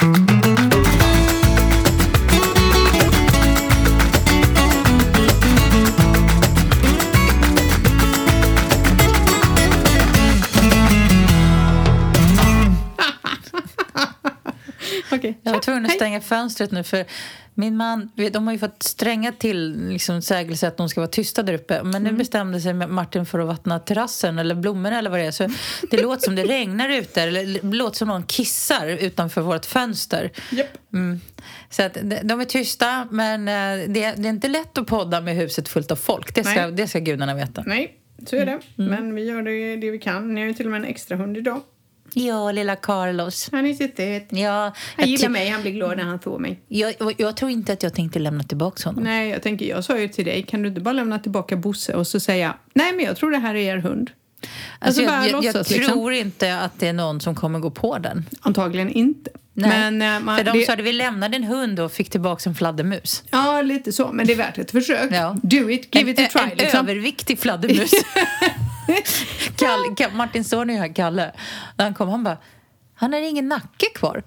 Okej. Jag var tvungen att stänga fönstret nu för min man, de har ju fått stränga till liksom, sägelse att de ska vara tysta där uppe. Men Mm. nu bestämde sig Martin för att vattna terrassen eller blommorna eller vad det är. Så det låter som det regnar ute eller det låter som någon kissar utanför vårt fönster. Japp. Mm. Så att de- är tysta men eh, det, det är inte lätt att podda med huset fullt av folk. Det ska, Nej. det ska gudarna veta. Nej, så är det. Mm. Men vi gör det, det vi kan. Ni har ju till och med en extra hund idag. Ja, lilla Carlos. Han är suttit. Ja, Han gillar mig, han blir glad när han får mig. jag, jag tror inte att jag tänkte lämna tillbaka honom. Nej, jag tänker, jag sa ju till dig, kan du inte bara lämna tillbaka Bosse och så säga, nej men jag tror det här är er hund. Alltså, bara jag, jag, jag låtsas, tror liksom. inte att det är någon som kommer gå på den. Antagligen inte. Nej, Men, eh, man, för de det, sa att vi lämnade en hund och fick tillbaka en fladdermus. Ja, lite så. Men det är värt ett försök. Ja. Do it, give en, it a try. en liksom. överviktig fladdermus. Kalle, Ka- Martin son är här, Kalle. När han kom, han bara, han har ingen nacke kvar.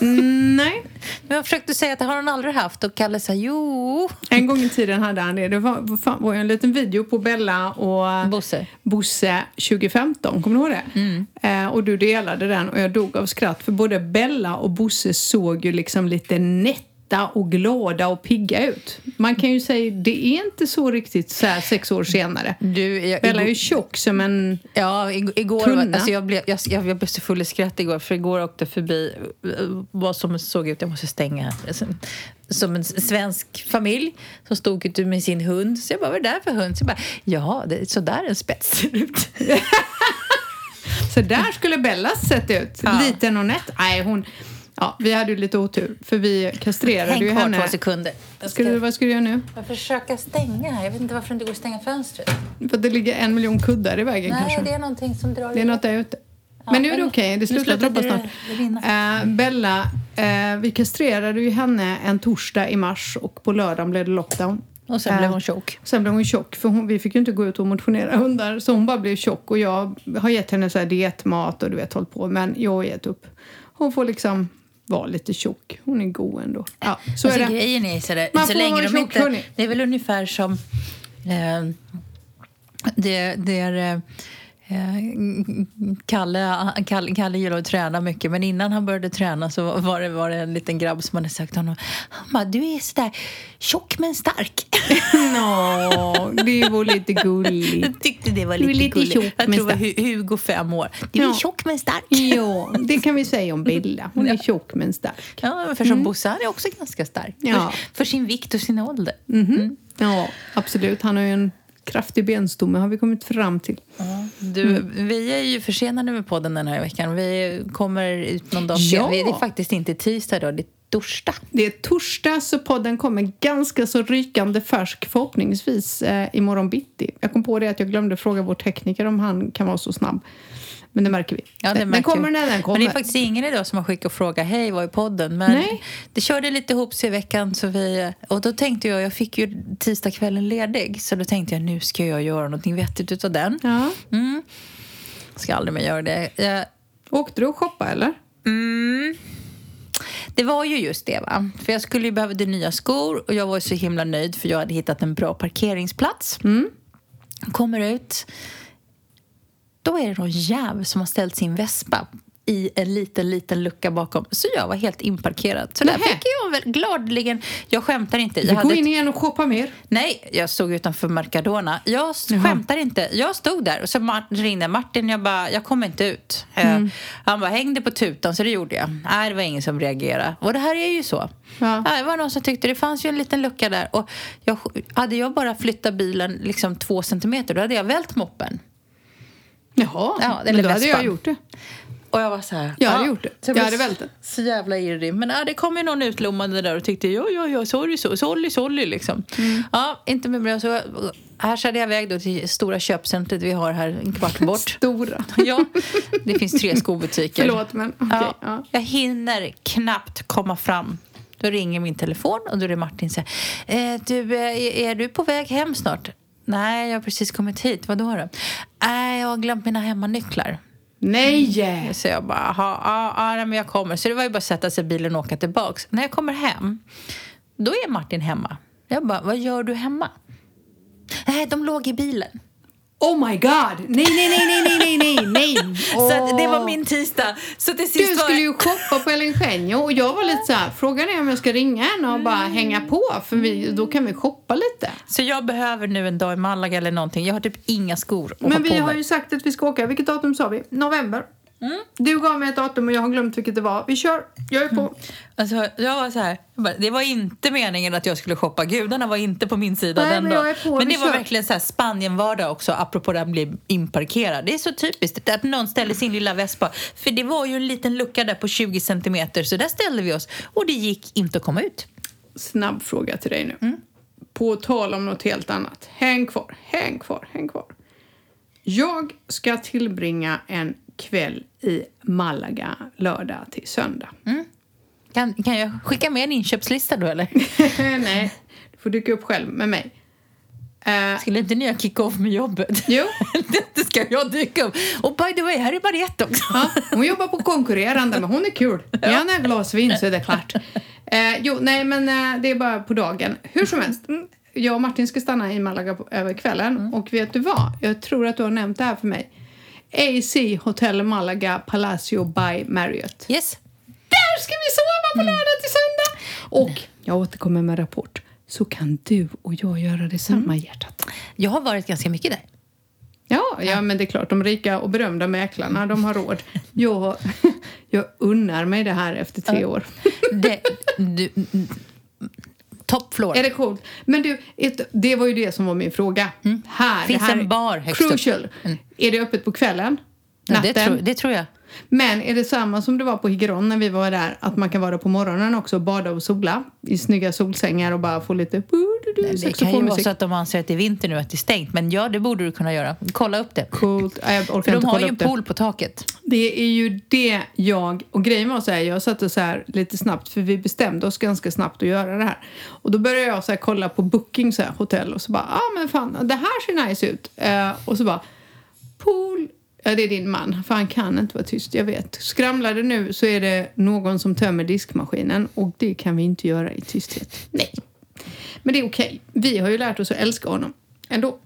Nej. Men jag försökte säga att det har han aldrig haft och Kalle sa jo. En gång i tiden hade han det. Det var, fan, var en liten video på Bella och Bosse. Bosse 2015. Kommer du ihåg det? Mm. Eh, och du delade den och jag dog av skratt för både Bella och Bosse såg ju liksom lite nätta och glada och pigga ut. Man kan ju säga det är inte så riktigt så här sex år senare. Du, jag, Bella är ju tjock som en... ja, ig- igår tunna. alltså jag, blev, jag, jag, jag blev så full i skratt igår för igår åkte förbi eh, vad som såg ut, jag måste stänga Alltså, som en svensk familj som stod ute med sin hund. Så jag bara, vad är det där för hund? Så jag bara, ja, det är så där en spets ser ut. Så där skulle Bella sett ut. Ja. Liten och nätt. Nej, hon... Ja, vi hade ju lite otur för vi kastrerade Häng ju kvar henne. två sekunder. Jag Ska du, vad ska du göra nu? jag försöka stänga här. Jag vet inte varför det inte går att stänga fönstret. För att det ligger en miljon kuddar i vägen Nej, kanske. det är någonting som drar Det är något där ute. men nu är det okej, det nu slutar droppa det- snart. det. Eh, Bella, eh, vi kastrerade ju henne en torsdag i mars och på lördagen blev det lockdown. Och sen Eh, blev hon tjock. Sen blev hon tjock, för hon, vi fick ju inte gå ut och motionera hundar. Så hon bara blev tjock och jag har gett henne så här dietmat och du vet hållit på. Men jag har gett upp. Hon får liksom vara lite tjock. Hon är god ändå. Ja, så alltså, är det. Grejen är sådär, Man så får länge vara de tjock, inte... hörni. Det är väl ungefär som... Eh, det, det är... Eh, Kalle, Kalle, Kalle gillar att träna mycket men innan han började träna så var det, var det en liten grabb som hade sagt till honom Han bara, du är sådär tjock men stark. Nå, det var lite gulligt. Jag tyckte det var lite, lite gulligt. tjock, Jag tror det var Hugo, fem år. Du är Ja. tjock men stark. Ja, det kan vi säga om Bella. Hon är tjock men stark. Ja, för som Bosse, han är också ganska stark. Ja. För, för sin vikt och sin ålder. Ja, absolut. Han har ju en kraftig benstomme har vi kommit fram till. Du, Vi är ju försenade med podden den här veckan. Vi kommer ut någon dag Ja. Det är faktiskt inte tisdag idag, det är torsdag. Det är torsdag så podden kommer ganska så rykande färsk förhoppningsvis eh, imorgon bitti. Jag kom på det att jag glömde fråga vår tekniker om han kan vara så snabb. Men det märker vi. Ja, det den märker kommer vi. när den kommer. Men det är faktiskt ingen idag som har skickat och frågat hej, vad är podden? Men Nej. det körde lite ihop sig i veckan. Så vi, och då tänkte jag, jag fick ju tisdagskvällen ledig. Så då tänkte jag, nu ska jag göra någonting vettigt utav den. Ja. Mm. Ska aldrig mer göra det. Jag, Åkte du och shoppa eller? Mm. Det var ju just det, va? För jag skulle ju behöva nya skor och jag var så himla nöjd för jag hade hittat en bra parkeringsplats. Mm. Kommer ut. Då är det någon jävel som har ställt sin vespa i en liten, liten lucka bakom. Så jag var helt inparkerad. Så där fick jag väl gladeligen... Jag skämtar inte. Jag går hade in igen och shoppa mer. Nej, jag stod utanför Mercadona. Jag Jaha. skämtar inte. Jag stod där och så Mart- ringde Martin. Jag bara, jag kommer inte ut. Eh, Han bara, hängde på tutan, så det gjorde jag. Nej, det var ingen som reagerade. Och det här är ju så. Ja, det var någon som tyckte det fanns ju en liten lucka där. Och jag, hade jag bara flyttat bilen liksom två centimeter, då hade jag vält moppen. Jaha, Ja, men eller då hade jag vespan. gjort det. Och jag var så här... Jag hade gjort det. Så Jag blev hade vält. Så jävla irrig. Men ja, det kom ju någon utlommande där och tyckte ja, ja, ja, sorry, sorry, sorry, sorry liksom. Mm. Ja, inte med bra. Så här körde jag iväg då till stora köpcentret vi har här en kvart bort. Stora. ja, det finns tre skobutiker. Förlåt, men okej. Ja, ja. Jag hinner knappt komma fram. Då ringer min telefon och då är det Martin som säger eh, du, eh, är, är du på väg hem snart? Nej, jag har precis kommit hit. Vad då? då? Nej, jag har glömt mina hemmanycklar. Nej! Så jag bara, ja, ja, men jag kommer. Så det var ju bara att sätta sig i bilen och åka tillbaks. När jag kommer hem, då är Martin hemma. Jag bara, vad gör du hemma? Nej, de låg i bilen. Oh my god! Nej, nej, nej, nej, nej, nej, nej, nej. Så det var min tisdag. Så till sist Du var skulle jag- ju shoppa på El Ingenio och jag var lite så här, frågan är om jag ska ringa henne och bara hänga på för vi, då kan vi shoppa lite. Så jag behöver nu en dag i Malaga eller någonting. Jag har typ inga skor att ha Men på vi har mig. ju sagt att vi ska åka, vilket datum sa vi? November. Mm. Du gav mig ett datum och jag har glömt vilket det var. Vi kör, jag är på. Alltså, jag var så här, jag bara, det var inte meningen att jag skulle shoppa. Gudarna var inte på min sida Nej, den men dagen. på, Men det var kör. verkligen så här Spanien-vardag också, apropå det här att bli inparkerad. Det är så typiskt att någon ställer sin lilla vespa. För det var ju en liten lucka där på 20 centimeter, så där ställde vi oss. Och det gick inte att komma ut. Snabb fråga till dig nu. Mm. På tal om något helt annat. Häng kvar, häng kvar, häng kvar. Jag ska tillbringa en kväll i Malaga lördag till söndag. Kan, kan jag skicka med en inköpslista då eller? Nej, du får dyka upp själv med mig. Eh, Skulle inte ni ha kick-off med jobbet? jo, det ska jag dyka upp. Och by the way, här är Mariette också. ja, hon jobbar på konkurrerande men hon är kul. Gärna ett glas vin så är det klart. Eh, jo, nej men eh, det är bara på dagen. Hur som helst. Jag och Martin ska stanna i Malaga på, över kvällen. Och vet du vad? Jag tror att du har nämnt det här för mig. AC Hotel Malaga Palacio by Marriott. Yes. Där ska vi sova på lördag till söndag! Och jag återkommer med rapport. Så kan du och jag göra detsamma, hjärtat. Jag har varit ganska mycket där. Ja, ja, men det är klart. De rika och berömda mäklarna, de har råd. Jag, jag unnar mig det här efter tre år. Det, du, top floor. Är det coolt? Men du, ett, det var ju det som var min fråga. Här, Mm. Finns det här en bar högst upp. Crucial. Är det öppet på kvällen? Ja, Natten? det, tror, det tror jag. Men är det samma som det var på Higeron när vi var där? Att man kan vara där på morgonen också och bada och sola i snygga solsängar och bara få lite Det kan ju vara så att de anser att det är vinter nu, att det är stängt. Men ja, det borde du kunna göra. Kolla upp det. Coolt. Nej, jag orkar För de inte har ju en upp det. pool på taket. Det är ju det jag... Och grejen var så här, jag satte så här lite snabbt för vi bestämde oss ganska snabbt att göra det här. Och då började jag så här kolla på booking så här, hotell och så bara, ja ah, men fan det här ser nice ut. Eh, och så bara, pool. Ja, det är din man, för han kan inte vara tyst, jag vet. Skramlar det nu så är det någon som tömmer diskmaskinen och det kan vi inte göra i tysthet. Nej. Men det är okej. Vi har ju lärt oss att älska honom ändå.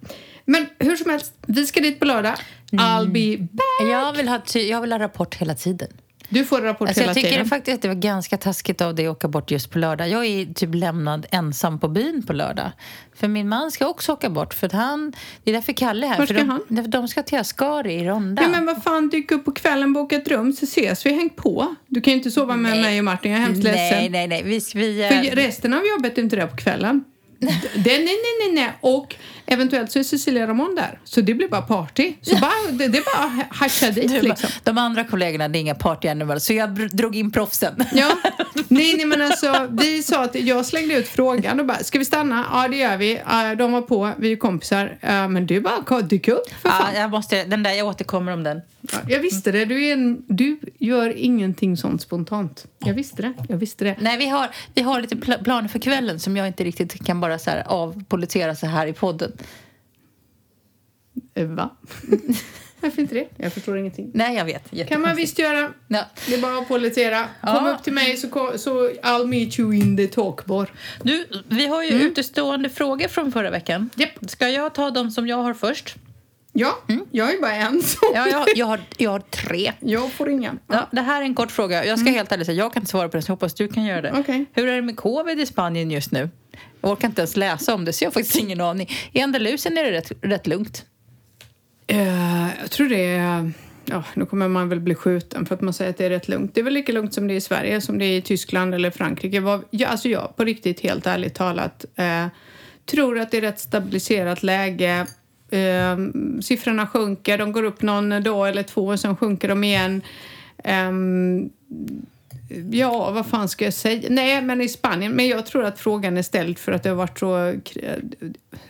Men hur som helst, vi ska dit på lördag. I'll be back. Jag vill ha, jag vill ha rapport hela tiden. Du får rapport Alltså hela jag tycker tiden. faktiskt att det var ganska taskigt av dig att åka bort just på lördag. Jag är typ lämnad ensam på byn på lördag. För min man ska också åka bort. För han, det är därför Kalle är här. För ska de, han? därför De ska till Ascari i Ronda. Ja, men vad fan, dyk upp på kvällen, boka ett rum så ses vi, häng på. Du kan ju inte sova med Nej. mig och Martin, jag är hemskt nej, ledsen. nej, nej. Vi, vi, För eh, resten av jobbet är inte det på kvällen. Det, nej, nej, nej, nej. Och eventuellt så är Cecilia Ramon där. Så det blir bara party. Så bara, det, det är bara att hascha dit du, liksom. De andra kollegorna, det är inga party animals. Så jag drog in proffsen. Ja, nej, nej men alltså vi sa att jag slängde ut frågan och bara, ska vi stanna? Ja det gör vi. Ja, de var på, vi är kompisar. Ja, men du bara, dyk upp för Ja, fan. jag, måste, den där, jag återkommer om den. Ja, jag visste det. Du, är en, du gör ingenting sånt spontant. Jag visste det. Jag visste det. Nej, vi har, vi har lite pl- planer för kvällen som jag inte riktigt kan bara så här avpolitera så här i podden. Va? Varför inte det? Jag förstår ingenting. Nej, jag vet. kan man visst göra. Ja. Det är bara att pollettera. Kom Ja. upp till mig så, så I'll meet you in the talkbar. Du, vi har ju utestående frågor från förra veckan. Japp. Ska jag ta dem som jag har först? Ja, jag är bara en. Ja, jag, jag, har, jag har tre. Jag får ingen. Ja, det här är en kort fråga. Jag ska helt ärligt säga, jag kan inte svara på den, så jag hoppas du kan göra det. Okej. Hur är det med covid i Spanien just nu? Jag orkar inte ens läsa om det, så jag har faktiskt ingen aning. I Andalusien är det rätt, rätt lugnt. Eh, jag tror det är... Ja, nu kommer man väl bli skjuten för att man säger att det är rätt lugnt. Det är väl lika lugnt som det är i Sverige, som det är i Tyskland eller Frankrike. Vad, ja, alltså jag, på riktigt, helt ärligt talat, eh, tror att det är rätt stabiliserat läge. Eh, siffrorna sjunker, de går upp någon dag eller två och sen sjunker de igen. Ehm, Ja, vad fan ska jag säga? Nej, men i Spanien. Men jag tror att frågan är ställd för att det har varit så...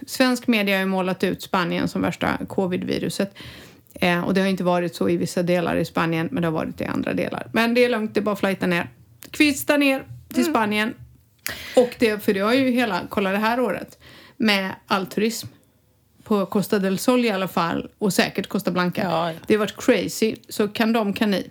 Svensk media har ju målat ut Spanien som värsta covid-viruset. Eh, och det har inte varit så i vissa delar i Spanien, men det har varit i andra delar. Men det är lugnt, det är bara att flighta ner. Kvista ner till Spanien. Och det, för det har ju hela, kolla det här året, med all turism på Costa del Sol i alla fall och säkert Costa Blanca. Ja. Det har varit crazy. Så kan de, kan ni.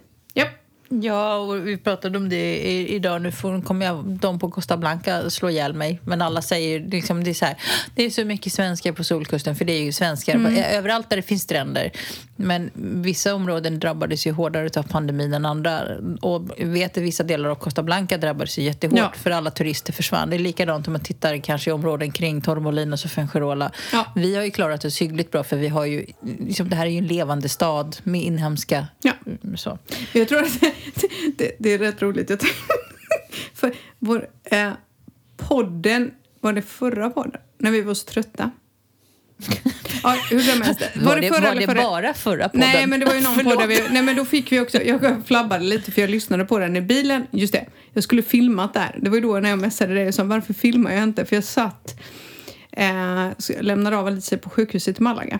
Ja, och vi pratade om det idag. Nu får, kommer jag, de på Costa Blanca slå ihjäl mig. Men alla säger liksom, det är så här, det är så mycket svenskar på solkusten, för det är ju svenskar Mm. överallt där det finns stränder. Men vissa områden drabbades ju hårdare av pandemin än andra. Och vet att vissa delar av Costa Blanca drabbades ju jättehårt Ja. för alla turister försvann. Det är likadant om man tittar kanske i områden kring Torremolinos och Fuengirola. Ja. Vi har ju klarat oss hyggligt bra för vi har ju, liksom, det här är ju en levande stad med inhemska Ja. så. Jag tror att det, det, är rätt roligt. Jag tänkte- För vår eh, podden, var det förra podden? När vi var så trötta. Ja, hur som helst. Var, det, förra var det förra? bara förra podden? Nej, men det var ju någon podd där vi... Nej, men då fick vi också... Jag flabbade lite för jag lyssnade på den i bilen. Just det, jag skulle filmat där. Det var ju då när jag messade dig och sa varför filmar jag inte? För jag satt... Eh, så jag lämnade av Alicia på sjukhuset i Malaga.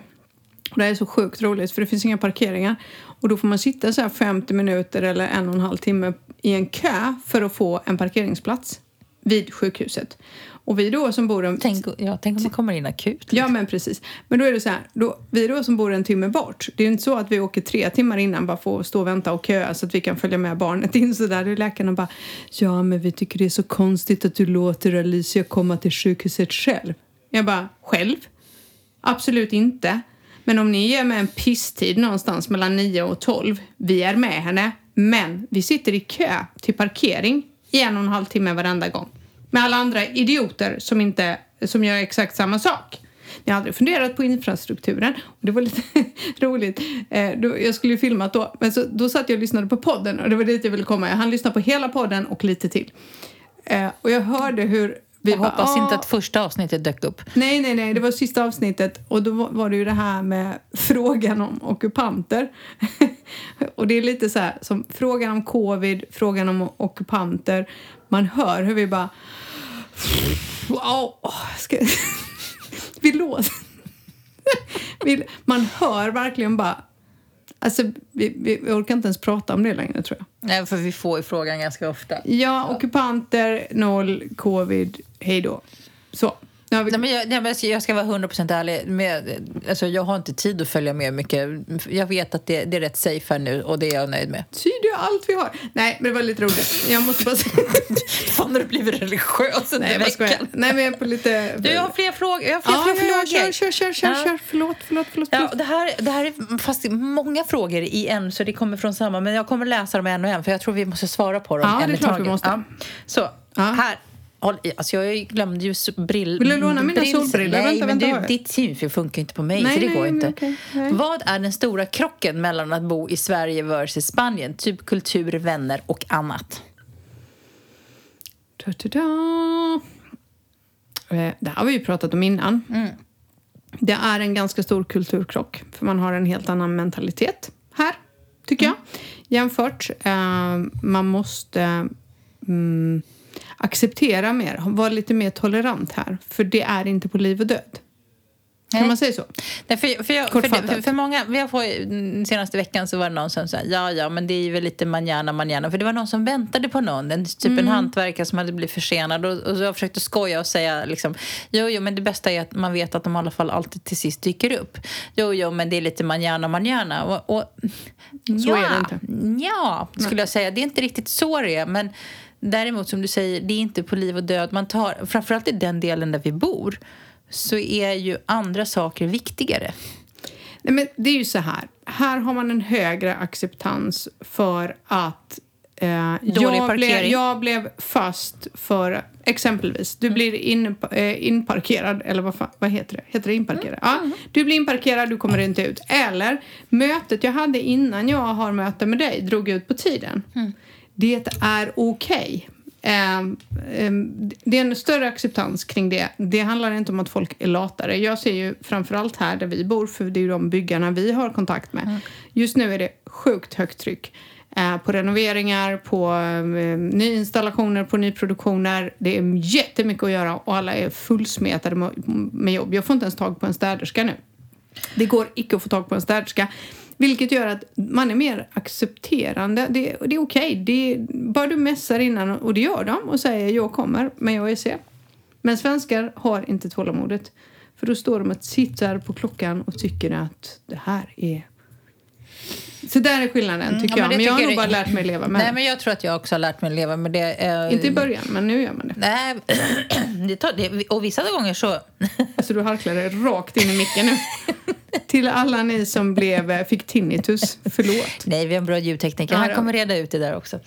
Och det är så sjukt roligt för det finns inga parkeringar. Och då får man sitta så här 50 minuter eller en och en halv timme i en kö för att få en parkeringsplats vid sjukhuset. Och vi då som bor en Tänk, ja, tänk om man kommer in akut. Ja, men precis. Men då är det så här, då, vi då som bor en timme bort, det är ju inte så att vi åker tre timmar innan bara att stå och vänta och köa så att vi kan följa med barnet in så där. Det är läkarna bara, ja men vi tycker det är så konstigt att du låter Alicia komma till sjukhuset själv. Jag bara, själv? Absolut inte. Men om ni ger mig en pisstid någonstans mellan 9 och 12, vi är med henne, men vi sitter i kö till parkering i en och en halv timme varenda gång. Med alla andra idioter som, inte, som gör exakt samma sak. Ni har aldrig funderat på infrastrukturen. Och det var lite roligt. Eh, då, jag skulle ju filmat då, men så, då satt jag och lyssnade på podden och det var dit jag ville komma. Jag hann lyssna på hela podden och lite till. Eh, och jag hörde hur vi bara, hoppas inte "Ah." att första avsnittet dök upp. Nej, nej, nej, det var sista avsnittet och då var- det ju det här med frågan om ockupanter. och det är lite så här som frågan om covid, frågan om ockupanter. Man hör hur vi bara... Wow, ska... vi låter... Man hör verkligen bara... Alltså, vi, vi, orkar inte ens prata om det längre, tror jag. Nej, för vi får ju frågan ganska ofta. Ja, ockupanter, noll, covid, hej då. Så. Vi... Nej, men jag, jag ska- jag ska vara 100% ärlig. Med, alltså, jag har inte tid att följa med mycket. Jag vet att det, det är rätt safe här nu och det är jag nöjd med. tyder ju allt vi har. Nej, men det var lite roligt. Jag måste bara säga... Fan, har du blivit religiös under Nej, veckan? Nej, men jag är på lite... Du, jag har fler frågor. Jag har fler, Ja, fler ja, frågor. kör, kör, kör, kör, Ja. kör. Förlåt, förlåt, förlåt. Ja, det, här, det här är fast många frågor i en, så det kommer från samma. Men jag kommer läsa dem en och en, för jag tror vi måste svara på dem Ja, en det är i klart vi taget. måste. Så, här. Håll i. Alltså jag glömde ju brill... Vill du låna mina brill- solbrillor? Nej, Vänta, men vänta, du, ditt synfel funkar inte på mig, Nej, så det nej, går inte. nej. Vad är den stora krocken mellan att bo i Sverige versus Spanien? Typ kultur, vänner och annat. Da, da, da. Det här har vi ju pratat om innan. Det är en ganska stor kulturkrock, för man har en helt annan mentalitet här, tycker jag. Jämfört, eh, man måste mm, acceptera mer, vara lite mer tolerant här, för det är inte på liv och död. Kan Nej. man säga så? Nej, för, för, jag, för, för, många, vi har fått, den senaste veckan så var det någon som sa ja, ja, men det är väl lite manjana, manjana. För det var någon som väntade på någon, en, typ Mm. en hantverkare som hade blivit försenad. Och, och jag försökte skoja och säga liksom, jo, jo, men det bästa är att man vet att de i alla fall alltid till sist dyker upp. Jo, jo, men det är lite manjana, manjana. Och, och, Så ja, är det inte. Ja, skulle jag säga. Det är inte riktigt så det är, men däremot som du säger, det är inte på liv och död. Man tar, framförallt i den delen där vi bor så är ju andra saker viktigare. Nej, men det är ju så här. Här har man en högre acceptans för att eh, jag, blev, jag blev fast för exempelvis, du blir in, eh, inparkerad, eller vad, fan, vad heter det? Heter det inparkerad? Ja, du blir inparkerad, du kommer inte ut. Eller mötet jag hade innan jag har möte med dig drog ut på tiden. Det är okej. Ehm, ehm, det är en större acceptans kring det. Det handlar inte om att folk är latare. Jag ser ju framförallt här där vi bor, för det är ju de byggarna vi har kontakt med. Just nu är det sjukt högt tryck. eh, På renoveringar, på eh, nyinstallationer, på nyproduktioner. Det är jättemycket att göra och alla är fullsmetade med, med jobb. Jag får inte ens tag på en städerska nu. Det går icke att få tag på en städerska. Vilket gör att man är mer accepterande. Det, det är okej. Det Bara du mässar innan, och det gör de, och säger jag kommer, men jag är sen. Men svenskar har inte tålamodet. För då står de och tittar på klockan och tycker att det här är... Så där är skillnaden tycker Ja, jag. det Men jag har nog bara lärt mig leva med Nej, det. men jag tror att jag också har lärt mig leva med det. Eh, Inte i början, men nu gör man det. Nej, det tar, det, och vissa gånger så... Alltså du harklar dig rakt in i micken nu. Till alla ni som blev, eh, fick tinnitus, förlåt. Nej, vi har en bra ljudtekniker. Han det- kommer reda ut det där också.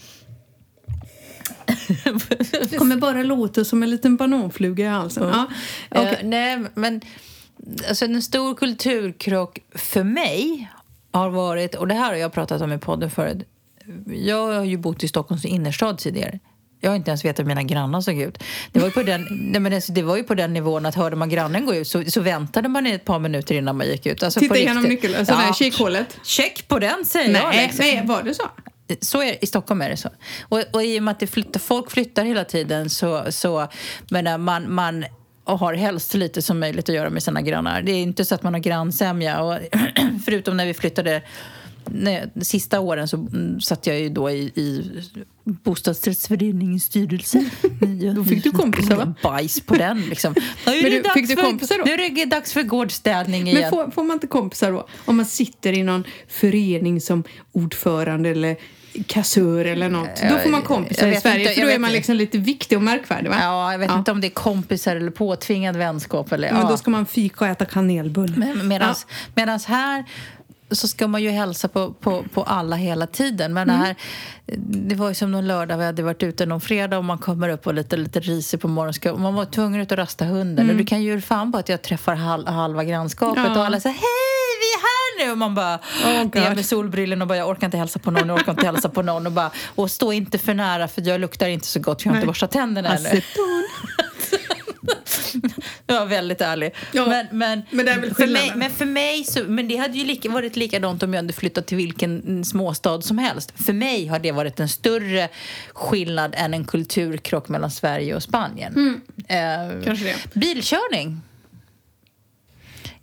kommer bara låta som en liten bananfluga i halsen. Ja. okej. Eh, nej, men alltså, en stor kulturkrock för mig har varit, och det här har jag pratat om i podden förut. Jag har ju bott i Stockholms innerstad tidigare. Jag har inte ens vetat hur mina grannar såg ut. Det var ju på den, nej, men alltså, det var ju på den nivån att hörde man grannen gå ut så, så väntade man i ett par minuter innan man gick ut. Alltså, Titta på igenom riktigt. nyckel, alltså ja. kikhålet. Check på den säger jag. Nej, Liksom. nej, var det så? Så är, I Stockholm är det så. Och, och i och med att flyttar, folk flyttar hela tiden så, så menar, man, man har helst så lite som möjligt att göra med sina grannar. Det är inte så att man har grannsämja. Och, förutom när vi flyttade nej, de sista åren så mm, satt jag ju då i, i bostadsrättsföreningens styrelse. Då fick du kompisar, va? Bajs på den liksom. Nu är det du, dags för- kompisar då? Nu är det dags för gårdsstädning igen. Men får, får man inte kompisar då? Om man sitter i någon förening som ordförande eller kassör eller något. Då får man kompisar i Sverige inte, för då är man liksom lite viktig och märkvärdig va? Ja, jag vet Ja. inte om det är kompisar eller påtvingad vänskap. Eller, Men ja. då ska man fika och äta kanelbulle. Men medans, medans här så ska man ju hälsa på, på, på alla hela tiden. Men det, här, det var ju som någon lördag, vi hade varit ute någon fredag och man kommer upp och lite, lite risig på morgonen. Man var tvungen ut och rasta hunden. Och du kan ju fan på att jag träffar hal, halva grannskapet Ja. och alla säger hej, vi är här nu! Och man bara, Oh, ner med solbrillen och bara, jag orkar inte hälsa på någon, jag orkar inte hälsa på någon. Och, bara, och stå inte för nära för jag luktar inte så gott för jag har inte borstat tänderna ännu. Aceton. Jag var väldigt ärlig. Ja, men, men, men det är väl för mig, men för mig så, men det hade ju lika, varit likadant om jag hade flyttat till vilken småstad som helst. För mig har det varit en större skillnad än en kulturkrock mellan Sverige och Spanien. Eh, Mm. Kanske det. Bilkörning.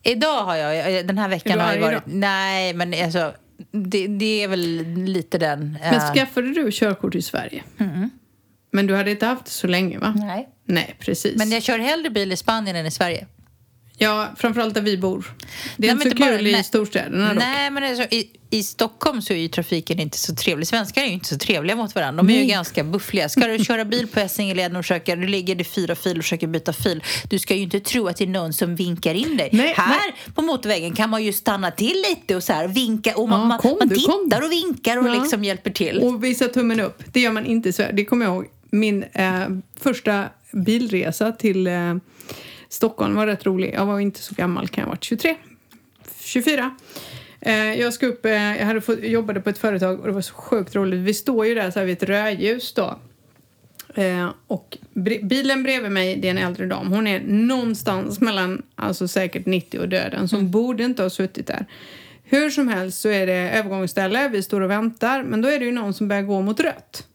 Idag har jag, eh, den här Är veckan har jag varit, idag? nej men alltså det, det är väl lite den. Men eh, skaffade du körkort i Sverige? Men du hade inte haft det så länge va? Nej. Nej, precis. Men jag kör hellre bil i Spanien än i Sverige. Ja, framförallt där vi bor. Det är Nej, inte så kul bara- i nej. storstäderna dock. Nej, men alltså, i, i Stockholm så är ju trafiken inte så trevlig. Svenskar är ju inte så trevliga mot varandra. De är ju Nej. ganska buffliga. Ska du köra bil på Essingeleden och försöka, du ligger i fyra fil och försöker byta fil. Du ska ju inte tro att det är någon som vinkar in dig. Nej, här på motorvägen kan man ju stanna till lite och så här vinka. Och man, Ja, man, kom man du, tittar och vinkar och Ja. liksom hjälper till. Och visa tummen upp. Det gör man inte i Sverige. Det kommer jag ihåg. Min eh, första bilresa till eh, Stockholm var rätt rolig. Jag var inte så gammal, kan jag ha varit 23, 24. Eh, jag ska upp, eh, jag hade fått, jobbade på ett företag och det var så sjukt roligt. Vi står ju där så här vid ett rödljus då. Eh, och bilen bredvid mig, det är en äldre dam. Hon är någonstans mellan, alltså säkert 90 och döden. Så hon borde inte ha suttit där. Hur som helst så är det övergångsställe, vi står och väntar. Men då är det ju någon som börjar gå mot rött.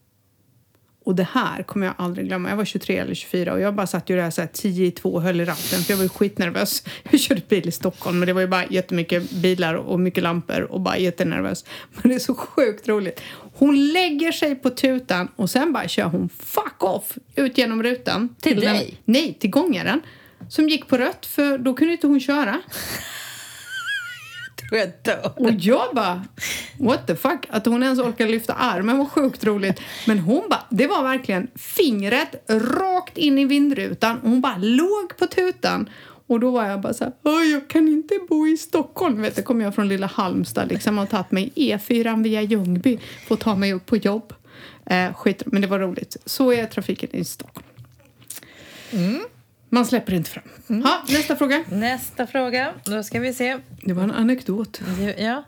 Och det här kommer jag aldrig glömma. Jag var 23 eller 24 och jag bara satt ju där så här 10 i 2 och höll i ratten för jag var ju skitnervös. Jag körde bil i Stockholm men det var ju bara jättemycket bilar och mycket lampor och bara jättenervös. Men det är så sjukt roligt. Hon lägger sig på tutan och sen bara kör hon fuck off ut genom rutan. Till den- dig? Nej, till gångaren. Som gick på rött för då kunde inte hon köra. Då är död. Och jag bara, what the fuck? Att hon ens orkar lyfta armen var sjukt roligt. Men hon bara, det var verkligen fingret rakt in i vindrutan och hon bara låg på tutan. Och då var jag bara så här, jag kan inte bo i Stockholm. Vet du, kom jag från lilla Halmstad liksom och tagit mig E4 via Ljungby för att ta mig upp på jobb. Eh, skit, men det var roligt. Så är trafiken i Stockholm. Mm. Man släpper inte fram. Ha, nästa fråga. Nästa fråga. Då ska vi se. Det var en anekdot. Ja.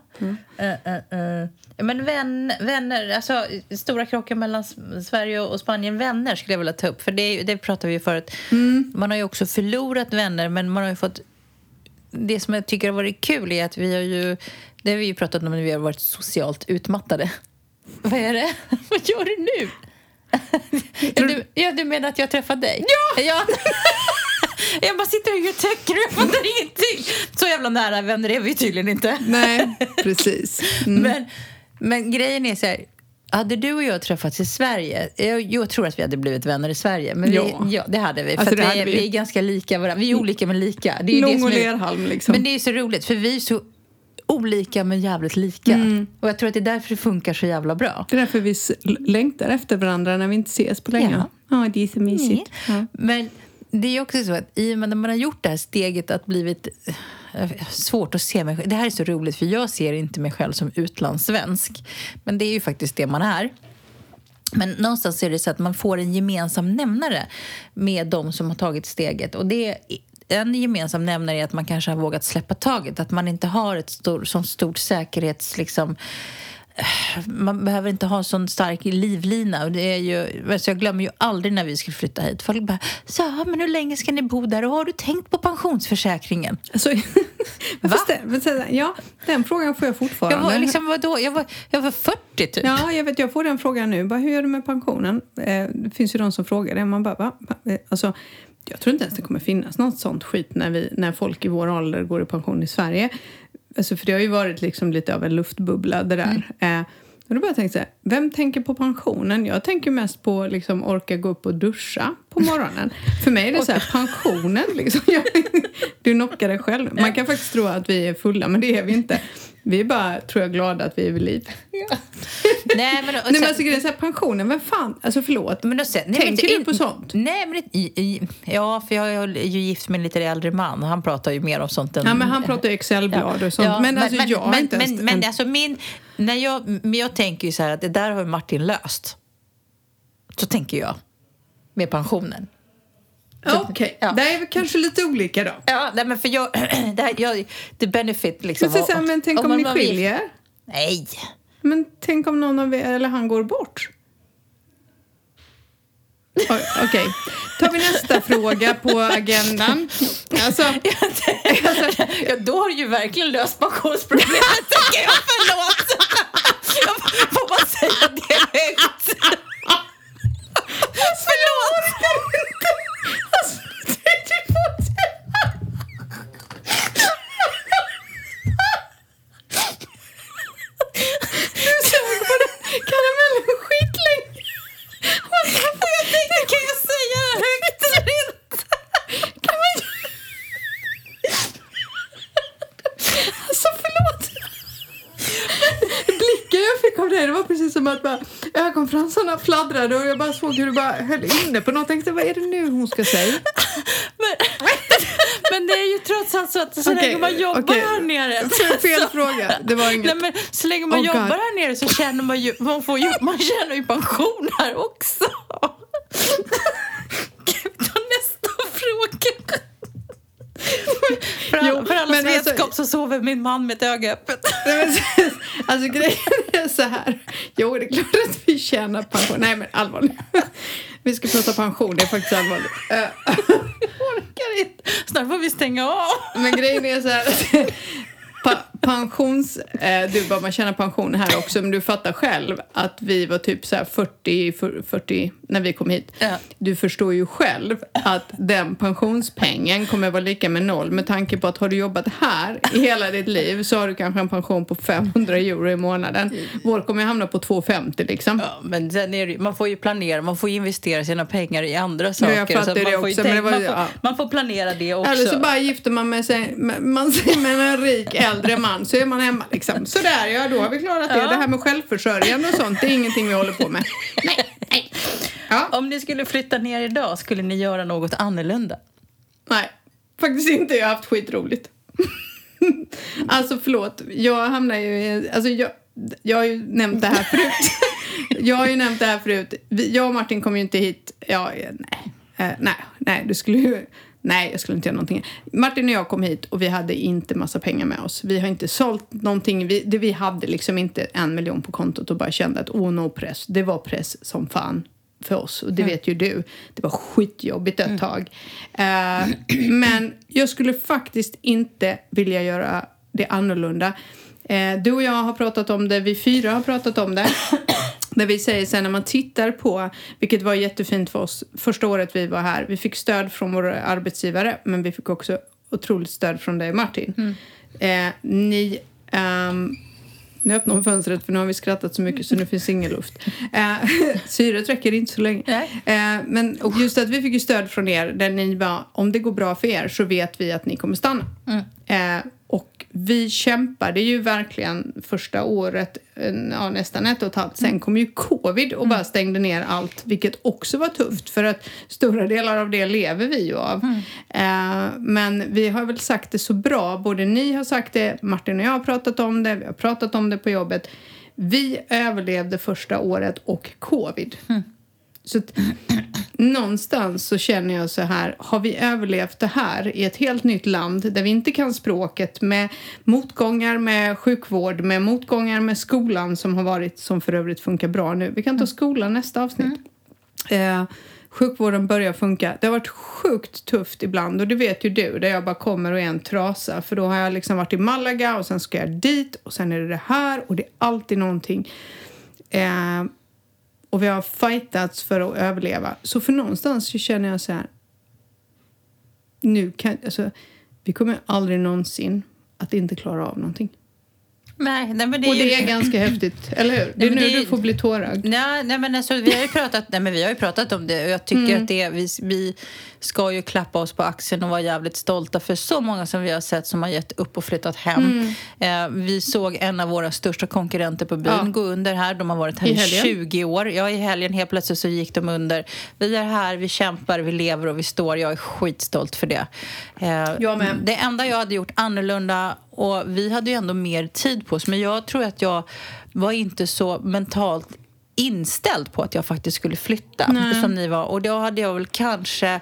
Eh, eh, eh. Men vän, vänner, alltså stora krockar mellan Sverige och Spanien. Vänner skulle jag vilja ta upp, för det, det pratade vi ju förut. Man har ju också förlorat vänner, men man har ju fått... Det som jag tycker har varit kul är att vi har ju... Det har vi ju pratat om när vi har varit socialt utmattade. Vad är det? Vad gör du nu? Du, ja, du menar att jag har träffat dig? Ja! ja. Jag bara sitter och gör tecken och fattar ingenting. Så jävla nära vänner är vi tydligen inte. Nej, precis. Mm. Men, men grejen är så här, hade du och jag träffats i Sverige, jag, jag tror att vi hade blivit vänner i Sverige. Men Ja. vi, ja det hade vi. För Alltså, det vi, hade är- vi. vi är ganska lika varandra. Vi är olika men lika. Det är ju det Lång som och lerhalm liksom. Men det är så roligt, för vi är så olika men jävligt lika. Mm. Och jag tror att det är därför det funkar så jävla bra. Det är därför vi längtar efter varandra när vi inte ses på länge. Ja. Ja, det är så mysigt. Ja. Men det är också så att i och med när man har gjort det här steget att blivit eh, svårt att se mig själv. Det här är så roligt för jag ser inte mig själv som utlandssvensk. Men det är ju faktiskt det man är. Men någonstans är det så att man får en gemensam nämnare med de som har tagit steget. Och det en gemensam nämnare är att man kanske har vågat släppa taget. Att man inte har ett stor, sånt stort säkerhets... Liksom, man behöver inte ha en sån stark livlina. Och det är ju, alltså jag glömmer ju aldrig när vi skulle flytta hit. Folk bara så, men hur länge ska ni bo där? Och har du tänkt på pensionsförsäkringen? Alltså, så- ja, den frågan får jag fortfarande. Jag var, liksom, vadå? Jag, var, jag var 40 typ. Ja, jag vet, jag får den frågan nu. Bara, hur gör du med pensionen? Eh, det finns ju de som frågar det. Man bara, va? Va? Eh, Alltså, jag tror inte ens det kommer finnas något sånt skit när, vi, när folk i vår ålder går i pension i Sverige. Alltså, för det har ju varit liksom lite av en luftbubbla det där. Eh, och då började jag tänka så här, vem tänker på pensionen? Jag tänker mest på liksom orka gå upp och duscha på morgonen. För mig är det så här, pensionen liksom. Jag, du knockar dig själv. Man kan faktiskt tro att vi är fulla, men det är vi inte. Vi är bara, tror jag, glada att vi är vid liv. Nej, men, och Nej men alltså grejen så här, pensionen, vem fan, alltså förlåt. Men då, sen, nej, Tänker men du på sånt? Nej, men i, i, ja, för jag är ju gift med en lite äldre man och han pratar ju mer om sånt än... Ja men han pratar ju Excelblad och sånt. Ja, men, alltså jag har men, inte ens... men, men alltså min, när jag, men jag tänker ju så här att det där har Martin löst. Så tänker jag. Med pensionen. Okej, Ja. där är kanske lite olika då. Ja, nej, men för jag... Det här, jag the benefit liksom. Men, så, men tänk om, man ni skiljer? Nej. Men tänk om någon av er, eller han går bort? Okej, tar vi nästa fråga på agendan. Alltså, Ja, då har du ju verkligen löst pensionsproblemet, tycker jag. Förlåt. Får bara säga det högt. Förlåt. alltså, tänkte på det. Du sög på den karamellen skitlänge. Jag tänkte, kan jag säga det högt eller inte? Kan man... Alltså förlåt. Blicken jag fick av dig, det var precis som att bara, ögonfransarna fladdrade och såg hur du bara höll inne på något. Jag tänkte, vad är det nu hon ska säga? Men, men det är ju trots allt så att så Okej, länge man jobbar okej. här nere... Fel- fel fråga. Det var inget- Nej, men så länge man Oh, God. jobbar här nere så känner man ju... Man, får ju, man tjänar ju pension här också. Vi ta nästa fråga? För, all, Jo, för allas men alltså- vetskap så sover min man med ett öga öppet. Alltså grejen är så här. Jo, det är klart att vi tjänar pension. Nej, men allvarligt. Vi ska prata pension, det är faktiskt allvarligt. Eh, Orkar inte. Snart får vi stänga av. Men grejen är så här. Pa pensions... Eh, du bara, man tjänar pension här också, men du fattar själv att vi var typ så här 40, 40 när vi kom hit. Ja. Du förstår ju själv att den pensionspengen kommer vara lika med noll med tanke på att har du jobbat här i hela ditt liv så har du kanske en pension på 500 euro i månaden. Vår kommer ju hamna på 250 liksom. Ja, men sen är det, man får ju planera, man får investera sina pengar i andra saker. jag fattar så man, det också, men det tänka- var man, får, ja. man får planera det också. Eller så bara gifter man med sig, med- man med en rik äldre man så är man hemma liksom. Sådär ja, då har vi klarat det. Ja. Det här med självförsörjande och sånt, det är ingenting vi håller på med. Nej, nej. Ja, Om ni skulle flytta ner idag, skulle ni göra något annorlunda? nej. Faktiskt inte, jag har haft skitroligt. alltså förlåt, jag hamnar ju i, alltså jag, jag har ju nämnt det här förut. jag har ju nämnt det här förut. Jag och Martin kom ju inte hit, ja, nej, eh, nej, nej, du skulle ju, nej, jag skulle inte göra någonting. Martin och jag kom hit och vi hade inte massa pengar med oss. Vi har inte sålt någonting, vi, det, vi hade liksom inte en miljon på kontot och bara kände att åh, no press. Det var press som fan för oss och det vet ju du. Det var skitjobbigt ett tag. Eh, men jag skulle faktiskt inte vilja göra det annorlunda. Eh, du och jag har pratat om det, vi fyra har pratat om det. Där vi säger sen när man tittar på, vilket var jättefint för oss första året vi var här. Vi fick stöd från våra arbetsgivare men vi fick också otroligt stöd från dig Martin. Eh, ni, ehm, Nu öppnar hon fönstret för nu har vi skrattat så mycket så nu finns ingen luft. Eh, syret räcker inte så länge. Eh, men just att vi fick ju stöd från er där ni bara, om det går bra för er så vet vi att ni kommer stanna. Eh, och vi kämpade ju verkligen första året, ja, nästan ett och ett halvt. Sen kom ju covid och bara stängde ner allt, vilket också var tufft för att stora delar av det lever vi ju av. Eh, men vi har väl sagt det så bra, både ni har sagt det, Martin och jag har pratat om det, vi har pratat om det på jobbet. Vi överlevde första året och covid. Så att, någonstans så känner jag så här, har vi överlevt det här i ett helt nytt land där vi inte kan språket med motgångar med sjukvård, med motgångar med skolan som har varit, som för övrigt funkar bra nu. Vi kan ta skolan nästa avsnitt. Eh, sjukvården börjar funka. Det har varit sjukt tufft ibland och det vet ju du där jag bara kommer och är en trasa för då har jag liksom varit i Malaga och sen ska jag dit och sen är det det här och det är alltid någonting. Eh, och vi har fightats för att överleva. Så för någonstans så känner jag så här. Nu kan, alltså, vi kommer aldrig någonsin att inte klara av någonting. Nej, nej, men det är och det ju... är ganska häftigt, eller hur? Det är men nu det du får bli tårögd. Nej, nej, men alltså, vi, har ju pratat, nej, men vi har ju pratat om det och jag tycker Mm. att det, vi, vi ska ju klappa oss på axeln och vara jävligt stolta för så många som vi har sett som har gett upp och flyttat hem. Mm. Eh, vi såg en av våra största konkurrenter på byn Ja. gå under här. De har varit här I i, helgen? 20 år. Ja, i helgen helt plötsligt så gick de under. Vi är här, vi kämpar, vi lever och vi står. Jag är skitstolt för det. Eh, Jag med. Det enda jag hade gjort annorlunda och vi hade ju ändå mer tid på oss men jag tror att jag var inte så mentalt inställd på att jag faktiskt skulle flytta Nej. som ni var. Och då hade jag väl kanske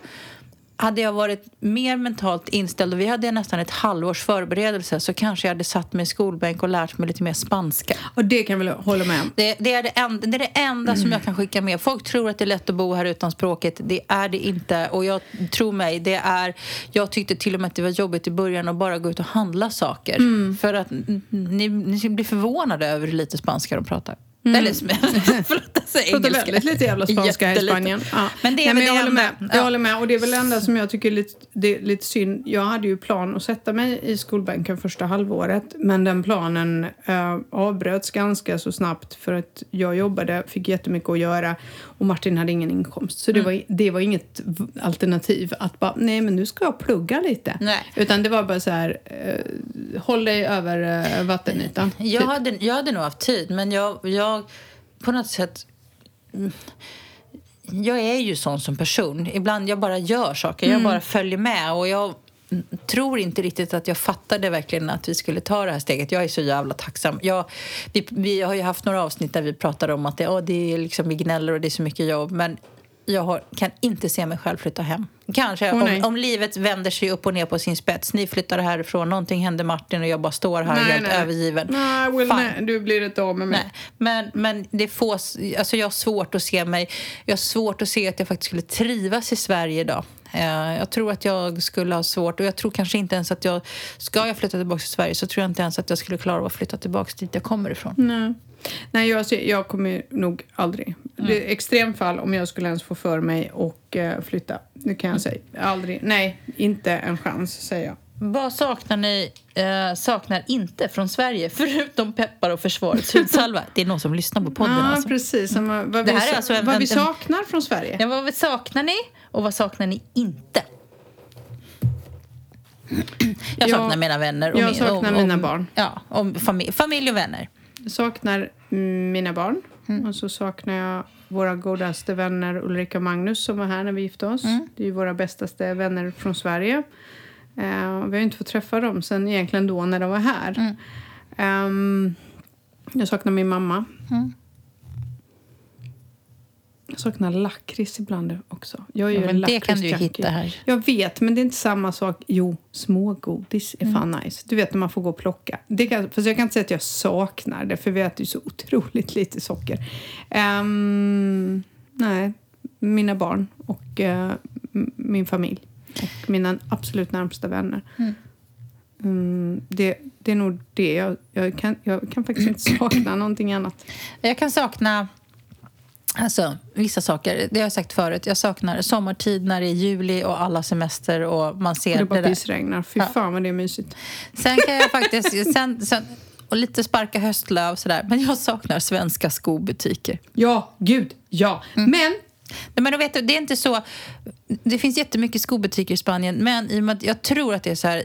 hade jag varit mer mentalt inställd och vi hade nästan ett halvårs förberedelse så kanske jag hade satt mig i skolbänk och lärt mig lite mer spanska. Och det kan jag väl hålla med om. Det, det, är, det, enda, det är det enda som jag kan skicka med. Folk tror att det är lätt att bo här utan språket. Det är det inte. Och jag tror mig, det är... Jag tyckte till och med att det var jobbigt i början att bara gå ut och handla saker. För att ni, ni blir förvånade över hur lite spanska de pratar. Eller, förlåt, jag säger Pratar engelska. väldigt lite jävla spanska här i Jättelite. Spanien. Ja. Men det är Nej, men jag håller med. Ja. Jag håller med. Och det är väl det enda som jag tycker är lite, det är lite synd. Jag hade ju plan att sätta mig i skolbänken första halvåret. Men den planen eh, avbröts ganska så snabbt för att jag jobbade, fick jättemycket att göra och Martin hade ingen inkomst. Så det, Mm. var, det var inget alternativ att bara, nej men nu ska jag plugga lite. Nej. Utan det var bara så här, eh, håll dig över eh, vattenytan. Jag, typ. hade, jag hade nog haft tid, men jag, jag på något sätt... mm, Jag är ju sån som person. Ibland jag bara gör saker, jag bara följer med. Och jag mm, tror inte riktigt att jag fattade verkligen att vi skulle ta det här steget. Jag är så jävla tacksam. Jag, vi, vi har ju haft några avsnitt där vi pratade om att det, ja, det är liksom, vi gnäller och det är så mycket jobb. Men jag har, kan inte se mig själv flytta hem. Kanske nej. om, om livet vänder sig upp och ner på sin spets. Ni flyttar härifrån, någonting händer Martin och jag bara står här helt övergiven. Nej, Fine. nej, du blir inte av med mig. Nej, men, men det får, alltså jag har svårt att se mig... Jag har svårt att se att jag faktiskt skulle trivas i Sverige idag. Eh, Jag tror att jag skulle ha svårt, och jag tror kanske inte ens att jag... Ska jag flytta tillbaka till Sverige så tror jag inte ens att jag skulle klara av att flytta tillbaka dit jag kommer ifrån. Nej, Nej jag, ser- jag kommer nog aldrig. Det är extremfall om jag skulle ens få för mig och eh, flytta. Det kan jag säga. Aldrig. Nej, inte en chans, säger jag. Vad saknar ni eh, saknar inte från Sverige förutom peppar och försvarets hudsalva? Det är någon som lyssnar på podden Ja, alltså. precis. Som, vad Det vi, här är sa- alltså en- vad vi saknar från Sverige. Ja, vad saknar ni och vad saknar ni inte? Jag Jag- saknar mina vänner. Och jag min- saknar och, och, mina barn. Ja, och familj, familj och vänner. Jag saknar mina barn. Mm. Och så saknar jag våra godaste vänner Ulrika och Magnus som var här när vi gifte oss. Mm. Det är våra bästaste vänner från Sverige. Och vi har inte fått träffa dem sen egentligen då när de var här. Mm. Ehm, jag saknar min mamma. Mm. Jag saknar lakrits ibland också. Jag är Ja, men en det kan du ju hitta här. Jag vet, men det är inte samma sak. Jo, smågodis är fan nice. Du vet när man får gå och plocka. Det kan, fast jag kan inte säga att jag saknar det, för vi äter ju så otroligt lite socker. Ehm, nej, mina barn och m- min familj. Och mina absolut närmsta vänner. Mm, det, det är nog det. Jag, jag, kan, jag kan faktiskt inte sakna någonting annat. Jag kan sakna alltså, vissa saker. Det har jag sagt förut. Jag saknar sommartid när det är juli och alla semester och man ser Det det, bara där. pissregnar. Fy Ja. fan vad det är mysigt. Sen kan jag faktiskt... Sen, sen, och och lite sparka höstlöv och sådär. Men jag saknar svenska skobutiker. Ja, gud, ja. Mm. Men Nej, Men du vet, det är inte så... Det finns jättemycket skobutiker i Spanien men i och med att jag tror att det är så här...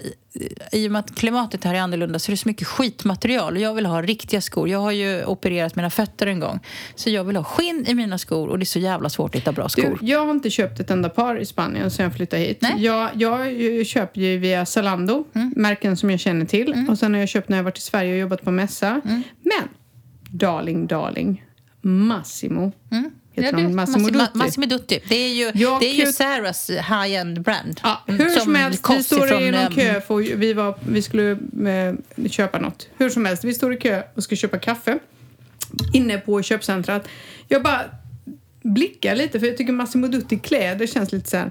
i- och med att klimatet här är annorlunda så är det så mycket skitmaterial. Och jag vill ha riktiga skor. Jag har ju opererat mina fötter en gång. Så jag vill ha skinn i mina skor och det är så jävla svårt att hitta bra skor. du, jag har inte köpt ett enda par i Spanien sen jag flyttade hit. Nej. Jag, jag köper ju via Zalando, Mm. märken som jag känner till. Och sen har jag köpt när jag varit i Sverige och jobbat på mässa. Mm. Men, darling, darling, Massimo. Heter Massimo Massimo, Dutti? Det är ju, Jag det är ju Sarahs high-end brand. Ja, Mm, hur som, helst, vi står i någon eh, kö för vi, var, vi skulle eh, köpa något. Hur som helst, vi står i kö och ska köpa kaffe inne på köpcentrat. Jag bara blickar lite för jag tycker Massimo Dutti kläder känns lite så här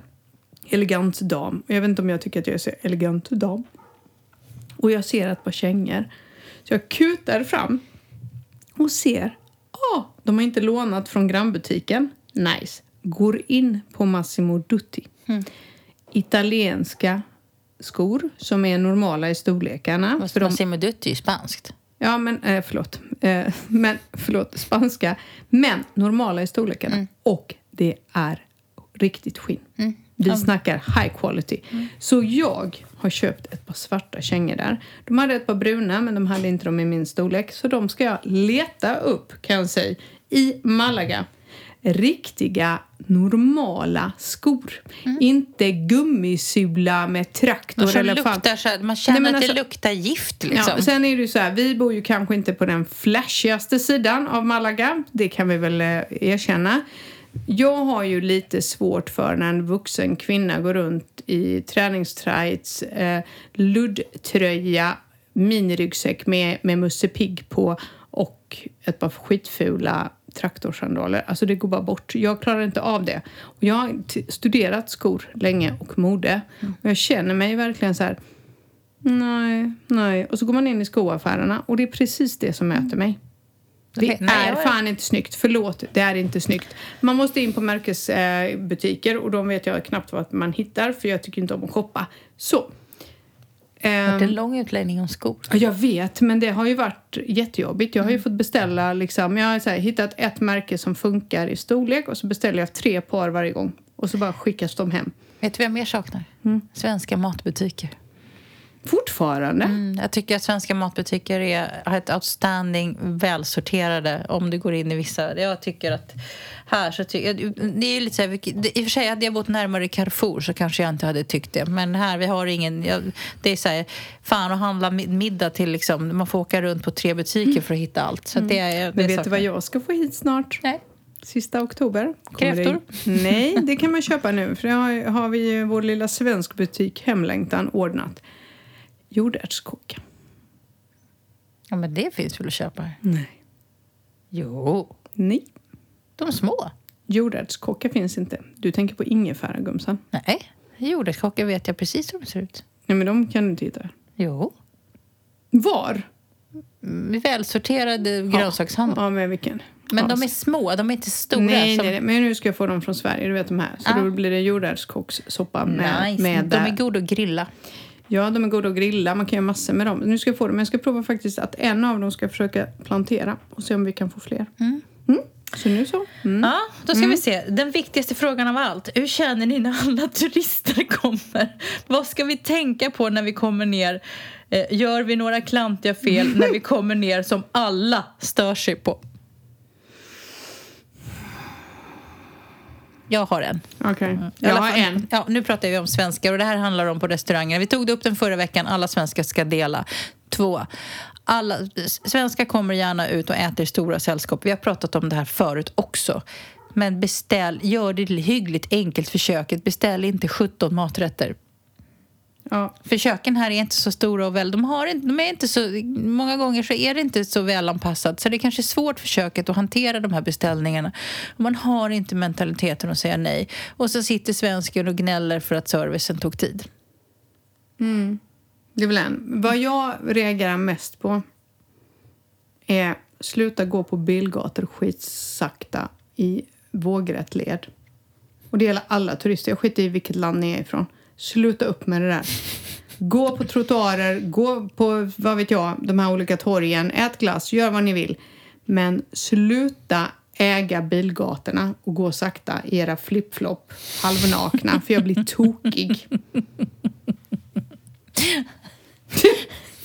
elegant dam. Jag vet inte om jag tycker att jag är så elegant dam. Och jag ser ett par kängor. Så jag kutar fram och ser, ah, de har inte lånat från grannbutiken. Nice. Går in på Massimo Dutti. Italienska skor som är normala i storlekarna. För de, Massimo Dutti är spanskt. ja, men eh, förlåt. Eh, men, förlåt, spanska. Men normala i storlekarna. Och det är riktigt skinn. Vi snackar high quality. Så jag har köpt ett par svarta kängor där. De hade ett par bruna, men de hade inte dem i min storlek. Så de ska jag leta upp, kan jag säga, i Malaga. Riktiga, normala skor. Inte gummisula med traktor Och som eller fan. luktar så här, man känner Nej, att det alltså- luktar gift liksom. Ja, sen är det ju så här, vi bor ju kanske inte på den flashigaste sidan av Malaga. Det kan vi väl eh, erkänna. Jag har ju lite svårt för när en vuxen kvinna går runt i träningstights, eh, luddtröja, miniryggsäck med, med Musse Pigg på och ett par skitfula traktorsandaler. Alltså det går bara bort. Jag klarar inte av det. Och jag har studerat skor länge och mode. Och jag känner mig verkligen så här Nej, nej. Och så går man in i skoaffärerna och det är precis det som möter mig. Det är fan inte snyggt. Förlåt, det är inte snyggt. Man måste in på märkesbutiker eh, och de vet jag knappt vad man hittar för jag tycker inte om att shoppa. Så. Det är Ehm, en lång utläggning om skor. Ja, Jag vet, men det har ju varit jättejobbigt. Jag har Mm. ju fått beställa, liksom, jag har här, hittat ett märke som funkar i storlek och så beställer jag tre par varje gång. Och så bara skickas de hem. Vet du vad jag mer saknar? Mm. Svenska matbutiker. Fortfarande? Mm, jag tycker att svenska matbutiker är, har ett outstanding, välsorterade om du går in i vissa. Jag tycker att här så tycker det är lite så här, I och för sig, hade jag bott närmare Carrefour så kanske jag inte hade tyckt det. Men här, vi har ingen... Jag, det är så här, fan att handla mid- middag till liksom, man får åka runt på tre butiker för att hitta allt. Så det, är- det Mm. Men vet du vad jag ska få hit snart? Nej. Sista oktober. Kräftor? Det... Nej, det kan man köpa nu. För det har, har vi ju vår lilla svensk butik Hemlängtan ordnat. Jordärtskocka. Ja, men det finns väl att köpa? Nej. Jo, Nej. de små. Jordärtskocka finns inte. Du tänker på ingefära, gumsan. Nej, jordärtskockor vet jag precis hur de ser ut. Nej, men de kan du inte hitta. Jo. Var? Mm, Välsorterade grönsakshandel. Ja, men vilken? Men de är små, de är inte stora. Nej, som... nej, nej, men nu ska jag få dem från Sverige. Du vet de här. Så Ah. då blir det jordärtskockssoppa med, nice. med de är goda att grilla. Ja, de är goda att grilla. Man kan göra massor med dem. Nu ska jag få dem. Men jag ska prova faktiskt att en av dem ska försöka plantera och se om vi kan få fler. Mm. Så nu så. Mm. Ja, då ska vi se. Den viktigaste frågan av allt. Hur känner ni när alla turister kommer? Vad ska vi tänka på när vi kommer ner? Eh, Gör vi några klantiga fel när vi kommer ner som alla stör sig på? Jag har en. Okej. I Jag har en. Ja, nu pratar vi om svenskar och det här handlar om på restauranger. Vi tog det upp den förra veckan. Alla svenskar ska dela. Två. Alla, svenskar kommer gärna ut och äter i stora sällskap. Vi har pratat om det här förut också. Men beställ, gör det hyggligt enkelt för köket. Beställ inte 17 maträtter. Ja. För köken här är inte så stora och väl... De, har inte, de är inte så, många gånger så är det inte så välanpassat. Så det är kanske är svårt för köket att hantera de här beställningarna. Man har inte mentaliteten att säga nej. Och så sitter svensken och gnäller för att servicen tog tid. Mm. Det är väl en. Vad jag reagerar mest på är sluta gå på bilgator skitsakta i vågrätt led. Och det gäller alla turister. Jag skiter i vilket land ni är ifrån. Sluta upp med det där. Gå på trottoarer, gå på, vad vet jag, de här olika torgen, ät glass, gör vad ni vill. Men sluta äga bilgatorna och gå sakta i era flipflop halvnakna, för jag blir tokig.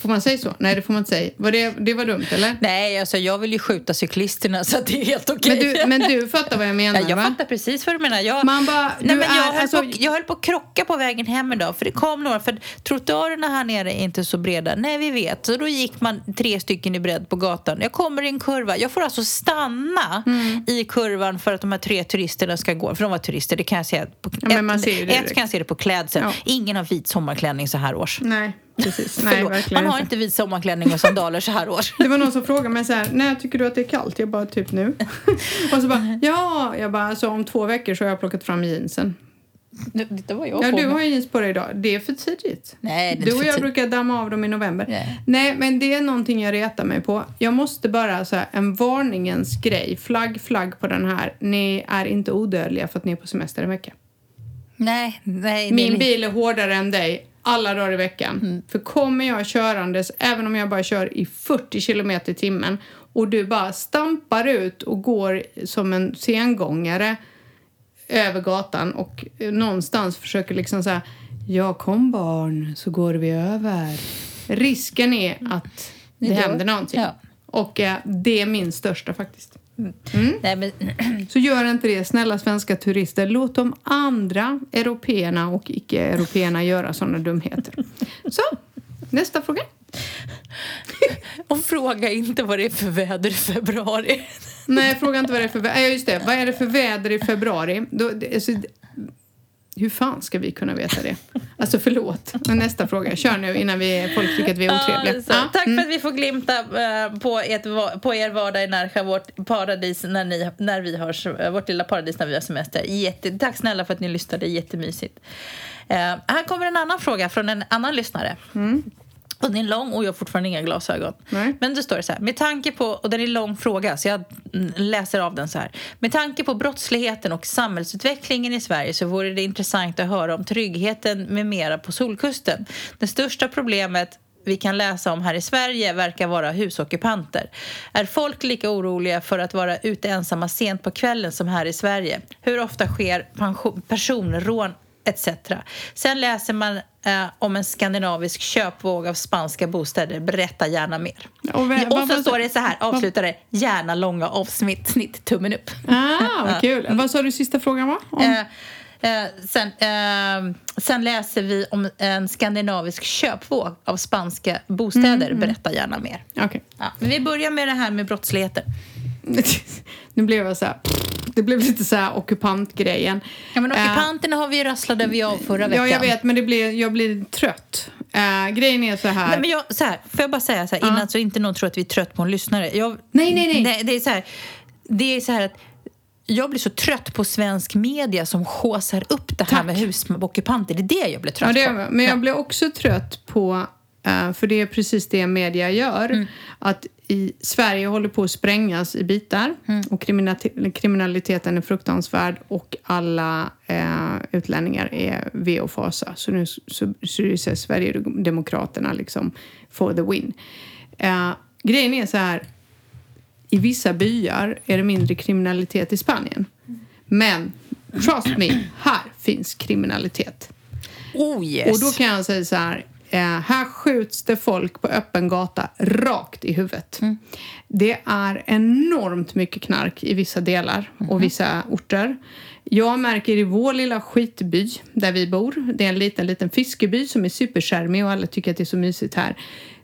Får man säga så? Nej, det får man inte säga. Var det, det var dumt, eller? Nej, alltså jag vill ju skjuta cyklisterna så att det är helt okej. Men du, men du fattar vad jag menar, Ja, jag va? fattar precis vad du menar. Jag, Man bara, nej, men jag, är- höll alltså- på, jag höll på att krocka på vägen hem idag för det kom några. För trottoarerna här nere är inte så breda. Nej, vi vet. Så då gick man tre stycken i bredd på gatan. Jag kommer i en kurva. Jag får alltså stanna Mm. i kurvan för att de här tre turisterna ska gå. För de var turister, det kan jag säga. På, Ja, men ett direkt. kan jag se det på klädseln. Ja. Ingen har vit sommarklänning så här års. Nej, precis. Nej, verkligen man har inte vit sommarklänning och sandaler så här års. Det var någon som frågade mig så här, när tycker du att det är kallt? Jag bara, typ nu. och så bara, ja, jag bara, alltså om två veckor så har jag plockat fram jeansen. Det, det var jag Ja, på du har jeans på dig idag. Det är för tidigt. Nej, det är Du och jag brukar damma av dem i november. Nej. Nej, men det är någonting jag retar mig på. Jag måste bara så här, en varningens grej. Flagg, flagg på den här. Ni är inte odödliga för att ni är på semester en vecka. Nej, nej. Min bil är hårdare än dig alla dagar i veckan. Mm. För kommer jag körandes, även om jag bara kör i 40 kilometer i timmen och du bara stampar ut och går som en sengångare över gatan och eh, någonstans försöker liksom säga ja kom barn så går vi över. Risken är att det händer någonting. Ja. Och eh, det är min största faktiskt. Nej, men, Så gör inte det, snälla svenska turister. Låt de andra européerna och icke-européerna göra sådana dumheter. Så, nästa fråga. och fråga inte vad det är för väder i februari. Nej, fråga inte vad det är för väder. Ja, just det. Vad är det för väder i februari? Då, det, alltså, hur fan ska vi kunna veta det? Alltså förlåt. Men nästa fråga. Kör nu innan vi, folk tycker att vi är otrevliga. Ja, tack mm. för att vi får glimta eh, på, ett, va- på er vardag i Närsjö, vårt paradis när, ni, när vi har, eh, vårt lilla paradis när vi har semester. Jätte, tack snälla för att ni lyssnade, jättemysigt. Eh, här kommer en annan fråga från en annan lyssnare. Och den är lång och jag har fortfarande inga glasögon. Nej. Men det står det så här, med tanke på, och den är lång fråga så jag läser av den så här. Med tanke på brottsligheten och samhällsutvecklingen i Sverige så vore det intressant att höra om tryggheten med mera på Solkusten. Det största problemet vi kan läsa om här i Sverige verkar vara husockupanter. Är folk lika oroliga för att vara ute ensamma sent på kvällen som här i Sverige? Hur ofta sker pension- personrån etc. Sen läser man eh, om en skandinavisk köpvåg av spanska bostäder. Berätta gärna mer. Och Och, vä- vad- så står det så här, avslutar det, gärna långa avsnitt, snitt, tummen upp. Ah, vad kul. Vad sa du sista frågan var? Om? Eh, eh, sen, eh, sen läser vi om en skandinavisk köpvåg av spanska bostäder. Berätta gärna mer. Okej. Ja, vi börjar med det här med brottsligheten. nu blev jag så här... Det blev lite så här ockupantgrejen. Ja, men Eh, ockupanterna har vi ju rasslade vi av förra veckan. Ja, jag vet, men det blir, jag blir trött. Eh, grejen är så här... Nej, men jag, så här, får jag bara säga så här, innan så inte någon tror att vi är trött på en lyssnare. Jag, Nej, nej, nej. det är så här, det är så här att jag blir så trött på svensk media som håsar upp det här Tack. med husockupanter. Det är det jag blir trött Ja, det på. men jag Ja. blir också trött på, eh, för det är precis det media gör, Mm. att i Sverige håller på att sprängas i bitar Mm. och kriminali- kriminaliteten är fruktansvärd och alla eh, utlänningar är ve och fasa. Så nu så, så så Sverigedemokraterna liksom for the win. Eh, grejen är så här, i vissa byar är det mindre kriminalitet i Spanien. Men trust me, här finns kriminalitet. Oh yes. Och då kan jag säga så här. Eh, här skjuts det folk på öppen gata rakt i huvudet. Mm. Det är enormt mycket knark i vissa delar och vissa orter. Jag märker i vår lilla skitby där vi bor, det är en liten, liten fiskeby som är supercharmig och alla tycker att det är så mysigt här.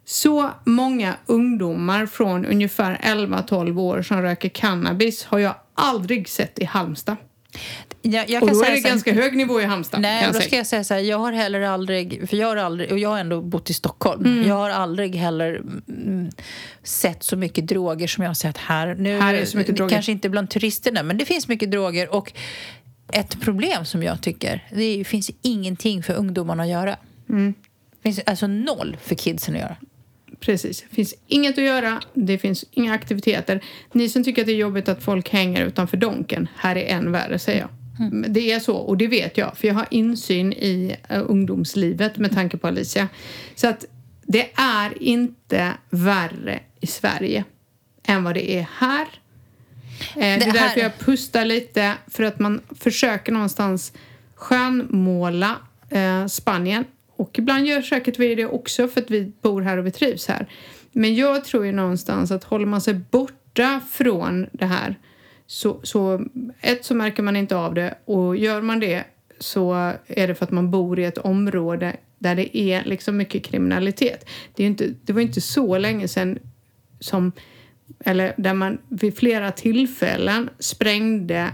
Så många ungdomar från ungefär 11-12 år som röker cannabis har jag aldrig sett i Halmstad. Jag, jag Och då är det ganska hög nivå i Halmstad. Nej, då säga. ska jag säga så här, jag har heller aldrig, för jag har aldrig, och jag har ändå bott i Stockholm, Mm. jag har aldrig heller mm, sett så mycket droger som jag har sett här. Nu, Här är så mycket droger. Kanske inte bland turisterna, men det finns mycket droger och ett problem som jag tycker, det finns ingenting för ungdomarna att göra. Mm. Det finns alltså noll för kidsen att göra. Precis. Det finns inget att göra. Det finns inga aktiviteter. Ni som tycker att det är jobbigt att folk hänger utanför Donken, här är än värre, säger jag. Mm. Det är så, och det vet jag, för jag har insyn i uh, ungdomslivet med tanke på Alicia. Så att det är inte värre i Sverige än vad det är här. Eh, det, det är därför jag pustar lite, för att man försöker någonstans skönmåla eh, Spanien. Och ibland gör säkert vi det också för att vi bor här och vi trivs här. Men jag tror ju någonstans att håller man sig borta från det här så, så ett så märker man inte av det och gör man det så är det för att man bor i ett område där det är liksom mycket kriminalitet. Det, är inte, det var inte så länge sedan som, eller där man vid flera tillfällen sprängde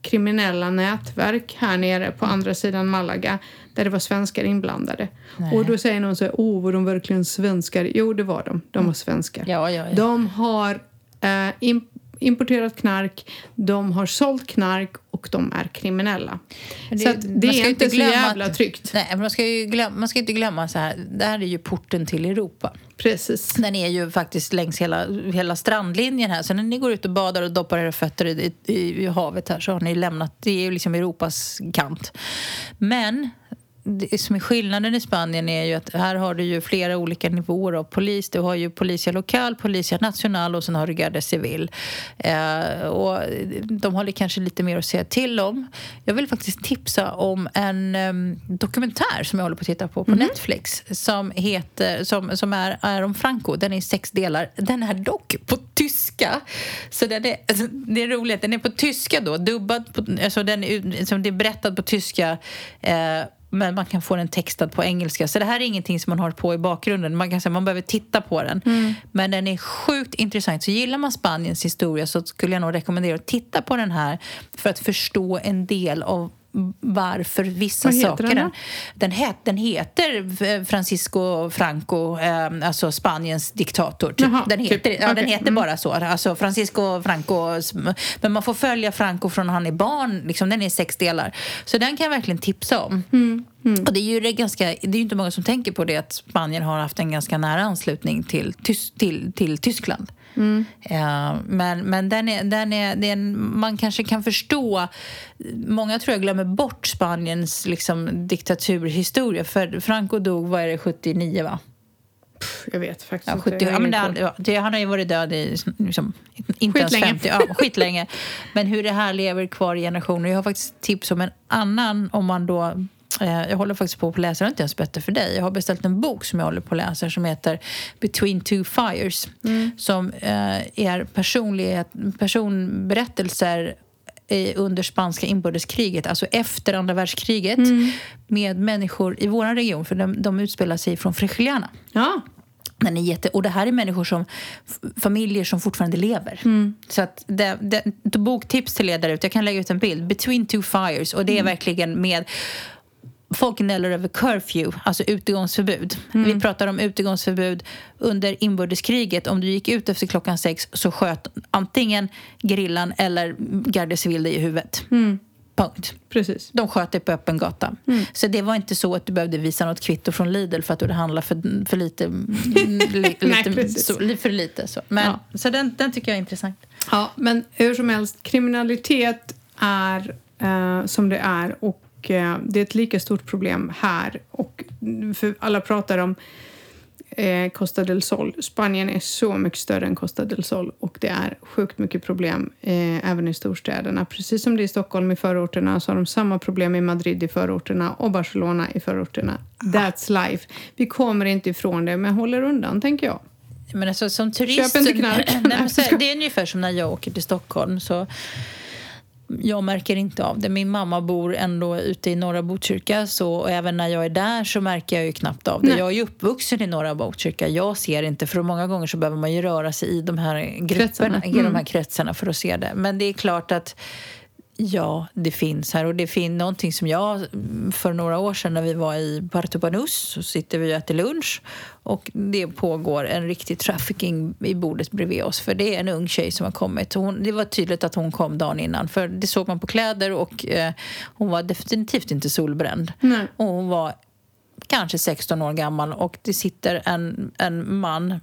kriminella nätverk här nere på andra sidan Malaga där det var svenskar inblandade. Nej. Och då säger någon så här, åh, var de verkligen svenskar? Jo, det var de. De var svenskar. Ja, ja, ja. De har eh, importerat knark, de har sålt knark och de är kriminella. Det, så det är inte så jävla tryggt. Nej, man ska, ju glömma, man ska inte glömma så här, det här är ju porten till Europa. Precis. Den är ju faktiskt längs hela, hela strandlinjen här. Så när ni går ut och badar och doppar era fötter i, i, i havet här så har ni lämnat, det är ju liksom Europas kant. Men det som är skillnaden i Spanien är ju att här har du ju flera olika nivåer av polis. Du har ju Policia Lokal, Policia Nacional och sen har du Guardia Civil. Eh, och de har kanske lite mer att säga till om. Jag vill faktiskt tipsa om en um, dokumentär som jag håller på att titta på på mm. Netflix som, heter, som, som är, är om Franco. Den är i sex delar. Den är dock på tyska. Så den är, alltså, det är roligt. Den är på tyska då, dubbad. På, alltså den är, alltså, det är berättad på tyska. Eh, men man kan få den textad på engelska. Så det här är ingenting som man har på i bakgrunden. Man kan säga man behöver titta på den. Mm. Men den är sjukt intressant. Så gillar man Spaniens historia så skulle jag nog rekommendera att titta på den här för att förstå en del av varför vissa Vad saker... Den, den, het, den heter Francisco Franco, eh, alltså Spaniens diktator. Typ. Jaha, den, heter, typ. ja, okay. den heter mm. bara så. Alltså Francisco Franco. Men man får följa Franco från han är barn. Liksom, den är sex delar. Så den kan jag verkligen tipsa om. Mm. Mm. Och det är ju ganska, det är ju inte många som tänker på det att Spanien har haft en ganska nära anslutning till, till, till Tyskland. Mm. Ja, men men den är, den är, det är en, man kanske kan förstå... Många tror jag glömmer bort Spaniens liksom, diktaturhistoria. För Franco dog, vad är det, 79 va? Jag vet faktiskt ja, 70, ja, men det, ja, Han har ju varit död i liksom, inte ens 50, ja, skitlänge. Men hur det här lever kvar i generationer. Jag har faktiskt tips om en annan, om man då jag håller faktiskt på att läsa, har inte ens bett för dig. Jag har beställt en bok som jag håller på att läsa som heter Between two fires. Mm. Som eh, är personlighet, personberättelser under spanska inbördeskriget, alltså efter andra världskriget mm. med människor i vår region, för de, de utspelar sig från Frigiliana. Ja. Den är jätte, och det här är människor som, familjer som fortfarande lever. Mm. Så att det, det, boktips till er där ute, jag kan lägga ut en bild. Between two fires. Och det är mm. verkligen med folk gnäller över curfew, alltså utegångsförbud. Mm. Vi pratar om utegångsförbud under inbördeskriget. Om du gick ut efter klockan sex så sköt antingen grillan eller Garde Civil dig i huvudet. Mm. Punkt. Precis. De sköt dig på öppen gata. Mm. Så det var inte så att du behövde visa något kvitto från Lidl för att du handlade för, för lite. li, Nej, så, för lite så. Men, ja. så den, den tycker jag är intressant. Ja, men hur som helst, kriminalitet är eh, som det är och Eh, det är ett lika stort problem här. Och för alla pratar om eh, Costa del Sol. Spanien är så mycket större än Costa del Sol och det är sjukt mycket problem eh, även i storstäderna. Precis som det är i Stockholm i förorterna så har de samma problem i Madrid i förorterna och Barcelona i förorterna. That's life. Vi kommer inte ifrån det, men håller undan, tänker jag. Men alltså, som turist, Köp inte knark. Nej, det är ungefär som när jag åker till Stockholm. Så jag märker inte av det. Min mamma bor ändå ute i norra Botkyrka så och även när jag är där så märker jag ju knappt av det. Nej. Jag är ju uppvuxen i norra Botkyrka. Jag ser inte, för många gånger så behöver man ju röra sig i de här grupperna, kretsarna. Mm. i de här kretsarna för att se det. Men det är klart att Ja, det finns här. Och det finns någonting som jag, för några år sedan när vi var i Puerto Banús så sitter vi och äter lunch och det pågår en riktig trafficking i bordet bredvid oss. För det är en ung tjej som har kommit. Hon, det var tydligt att hon kom dagen innan. För det såg man på kläder och eh, hon var definitivt inte solbränd. Nej. Och hon var kanske 16 år gammal och det sitter en, en man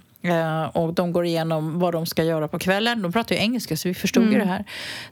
och de går igenom vad de ska göra på kvällen. De pratar ju engelska så vi förstod Mm. ju det här.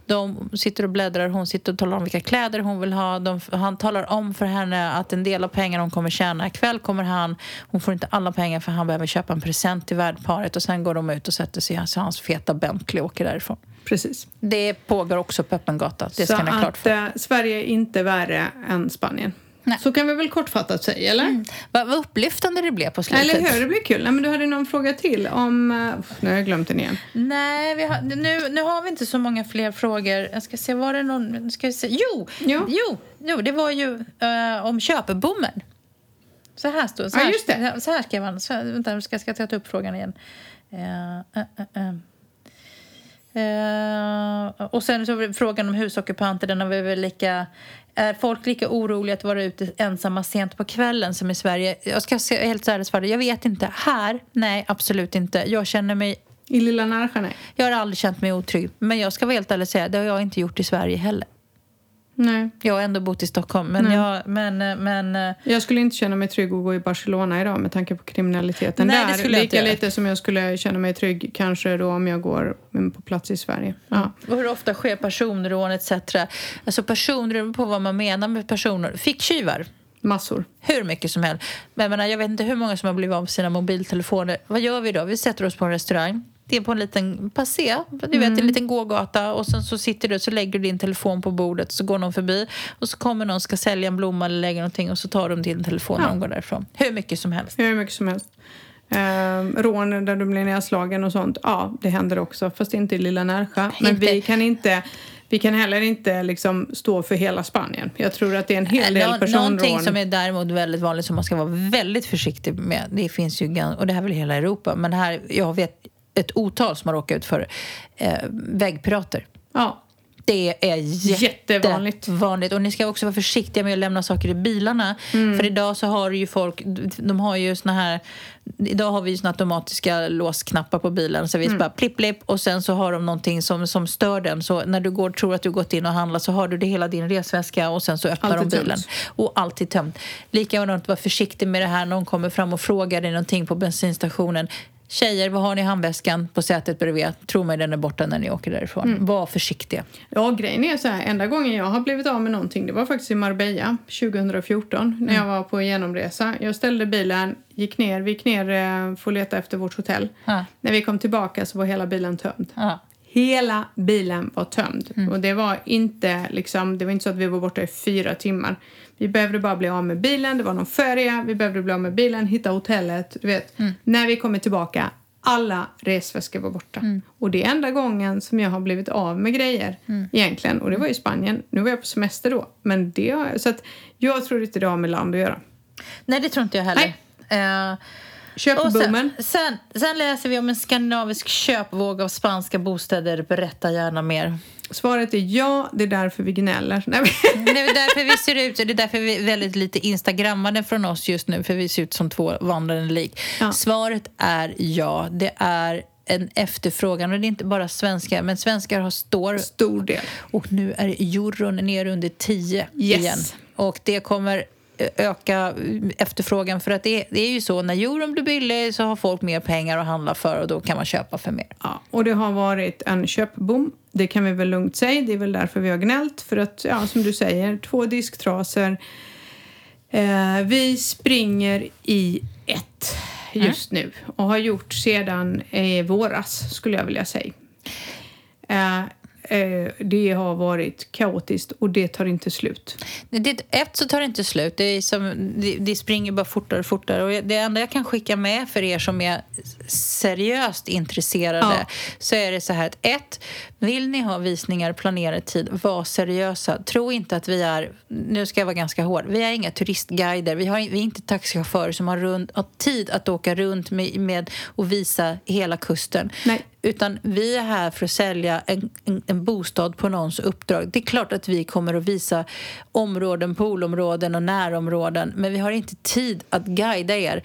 De sitter och bläddrar, hon sitter och talar om vilka kläder hon vill ha. De, han talar om för henne att en del av pengarna hon kommer tjäna ikväll kommer han. Hon får inte alla pengar för han behöver köpa en present till värdparet. Och sen går de ut och sätter sig i hans, hans feta Bentley och åker därifrån. Precis. Det pågår också på öppen gata. Det Så ska ni ha klart för. eh, Sverige är inte värre än Spanien. Nej. Så kan vi väl kortfattat säga, eller? Vad, vad upplyftande det blev på slutet. Eller hur? Det blir kul. Nej, men du hade någon fråga till om... eh, Nu har jag glömt den igen. Nej, har, nu, nu har vi inte så många fler frågor. Jag ska se, var det någon... Ska vi se. Jo, Ja. jo, jo, det var ju eh, om köpebommen. Så här står så Ja, här, just det. Så här skrev han. Så här, vänta, ska, ska jag ta upp frågan igen? Eh, eh, eh. Eh, och sen så frågan om husockupanter. Den har vi väl lika... Är folk lika oroliga att vara ute ensamma sent på kvällen som i Sverige? Jag ska se helt ärligt svara. Jag vet inte. Här? Nej, absolut inte. Jag känner mig I Lilla Närsjö, jag har aldrig känt mig otrygg. Men jag ska vara helt ärlig säga, det har jag inte gjort i Sverige heller. Nej. Jag har ändå bott i Stockholm. Men, Nej. jag, men, men eh, Jag skulle inte känna mig trygg att gå i Barcelona idag med tanke på kriminaliteten Nej, det där. skulle jag inte Lika lite som jag skulle känna mig trygg kanske då om jag går mm, på plats i Sverige. Ja. och hur ofta sker personrån etc. Alltså personrån på vad man menar med personer. Ficktjuvar. Massor. Hur mycket som helst. Men jag, menar, jag vet inte hur många som har blivit av med sina mobiltelefoner. Vad gör vi då? Vi sätter oss på en restaurang. Det är på en liten passé, du vet, en liten gågata och sen så sitter du så lägger du din telefon på bordet så går någon förbi och så kommer någon ska sälja en blomma eller lägga någonting och så tar de din telefon Ja. de går därifrån. Hur mycket som helst. Hur mycket som helst. Ehm, rån där du blir nedslagen och sånt. Ja, det händer också. Fast inte i Lilla Närsjö. Men Inte- vi kan inte... Vi kan heller inte liksom stå för hela Spanien. Jag tror att det är en hel del Nå- personrån. Någonting som är däremot väldigt vanligt som man ska vara väldigt försiktig med, det finns ju, och det här är väl hela Europa, men här, jag vet ett otal som har råkat ut för eh, vägpirater. Ja, Det är Jättevanligt. jättevanligt. Och ni ska också vara försiktiga med att lämna saker i bilarna. Mm. För idag så har ju folk, de har ju såna här, idag har vi ju såna automatiska låsknappar på bilen. Så vi Mm. bara plipp plipp och sen så har de någonting som, som stör den. Så när du går tror att du gått in och handlat så har du det hela din resväska och sen så öppnar Alltid de bilen. tömt. Och alltid tömt. Likadant, var försiktig med det här. Någon kommer fram och frågar dig någonting på bensinstationen. Tjejer, vad har ni i handväskan på sätet bredvid? Tro mig, den är borta när ni åker därifrån. Mm. Var försiktiga. Ja, grejen är så här, enda gången jag har blivit av med någonting det var faktiskt i Marbella 2014 när jag var på genomresa. Jag ställde bilen, gick ner, vi gick ner eh, för att leta efter vårt hotell. Ja. När vi kom tillbaka så var hela bilen tömd. Ja. Hela bilen var tömd. Och det var inte liksom, det var inte så att vi var borta i fyra timmar. Vi behövde bara bli av med bilen, det var någon färja, vi behövde bli av med bilen, hitta hotellet, du vet. När vi kommer tillbaka, alla resväskor var borta. Och det är enda gången som jag har blivit av med grejer egentligen. Och det var i Spanien. Nu var jag på semester då. Men det har, så att jag tror inte det har med land att göra. Nej, det tror inte jag heller. Eh, och Köpboomen. sen, sen, sen läser vi om en skandinavisk köpvåg av spanska bostäder. Berätta gärna mer. Svaret är ja, det är därför vi gnäller. Nej, men- Det är därför vi ser ut, det är därför vi är väldigt lite instagrammade från oss just nu, för vi ser ut som två vandrande lik. Ja. Svaret är ja. Det är en efterfrågan och det är inte bara svenskar, men svenskar har står Stor del. och nu är euron ner under 10 Yes. igen. Och det kommer öka efterfrågan för att det, det är ju så när euron blir billig så har folk mer pengar att handla för och då kan man köpa för mer. Ja, och det har varit en köpboom. Det kan vi väl lugnt säga. Det är väl därför vi har gnällt. För att, ja, som du säger, två disktrasor. Eh, vi springer i ett just nu och har gjort sedan eh, våras, skulle jag vilja säga. Eh, det har varit kaotiskt och det tar inte slut. Det, ett så tar det inte slut. Det, som, det, det springer bara fortare och fortare. Och det enda jag kan skicka med för er som är seriöst intresserade Ja. så är det så här att ett, vill ni ha visningar planerad tid, var seriösa. Tro inte att vi är, nu ska jag vara ganska hård, vi är inga turistguider. Vi, har, vi är inte taxichaufförer som har, runt, har tid att åka runt med, med och visa hela kusten. Nej. Utan vi är här för att sälja en, en, en bostad på någons uppdrag. Det är klart att vi kommer att visa områden, poolområden och närområden men vi har inte tid att guida er.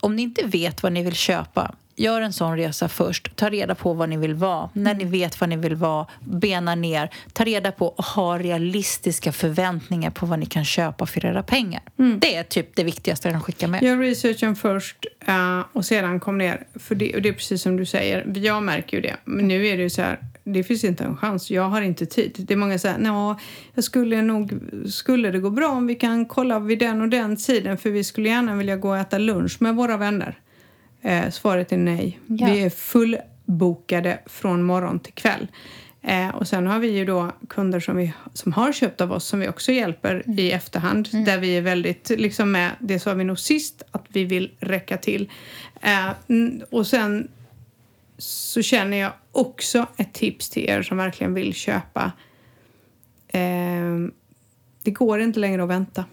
Om ni inte vet vad ni vill köpa gör en sån resa först. Ta reda på vad ni vill vara. När ni vet vad ni vill vara, bena ner. Ta reda på och ha realistiska förväntningar på vad ni kan köpa för era pengar. Det är typ det viktigaste jag kan skicka med. Gör researchen först eh, och sedan kom ner. För det, och det är precis som du säger, jag märker ju det. Men nu är det ju så här, det finns inte en chans. Jag har inte tid. Det är många som säger, "Nå, jag skulle nog, skulle det gå bra om vi kan kolla vid den och den tiden för vi skulle gärna vilja gå och äta lunch med våra vänner. Eh, svaret är nej. Ja. Vi är fullbokade från morgon till kväll. Eh, och sen har vi ju då kunder som, vi, som har köpt av oss som vi också hjälper i efterhand. Där vi är väldigt liksom med, det sa vi nog sist, att vi vill räcka till. Eh, mm, och sen så känner jag också ett tips till er som verkligen vill köpa. Eh, det går inte längre att vänta.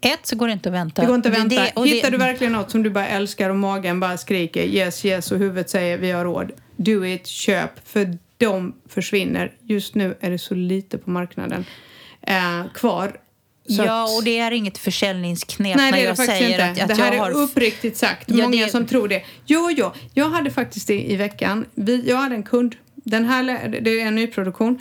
Ett, så går det inte att vänta. Det går inte att vänta. Det- det- Hittar du verkligen något som du bara älskar och magen bara skriker yes, yes och huvudet säger vi har råd. Do it, köp. För de försvinner. Just nu är det så lite på marknaden eh, kvar. Så Ja, och det är inget försäljningsknep Nej, när är jag säger inte. att, att det här jag är har... uppriktigt sagt. Ja, Många det- som tror det. Jo, jo. Jag hade faktiskt det i veckan. Vi, jag hade en kund. Den här, det är en nyproduktion.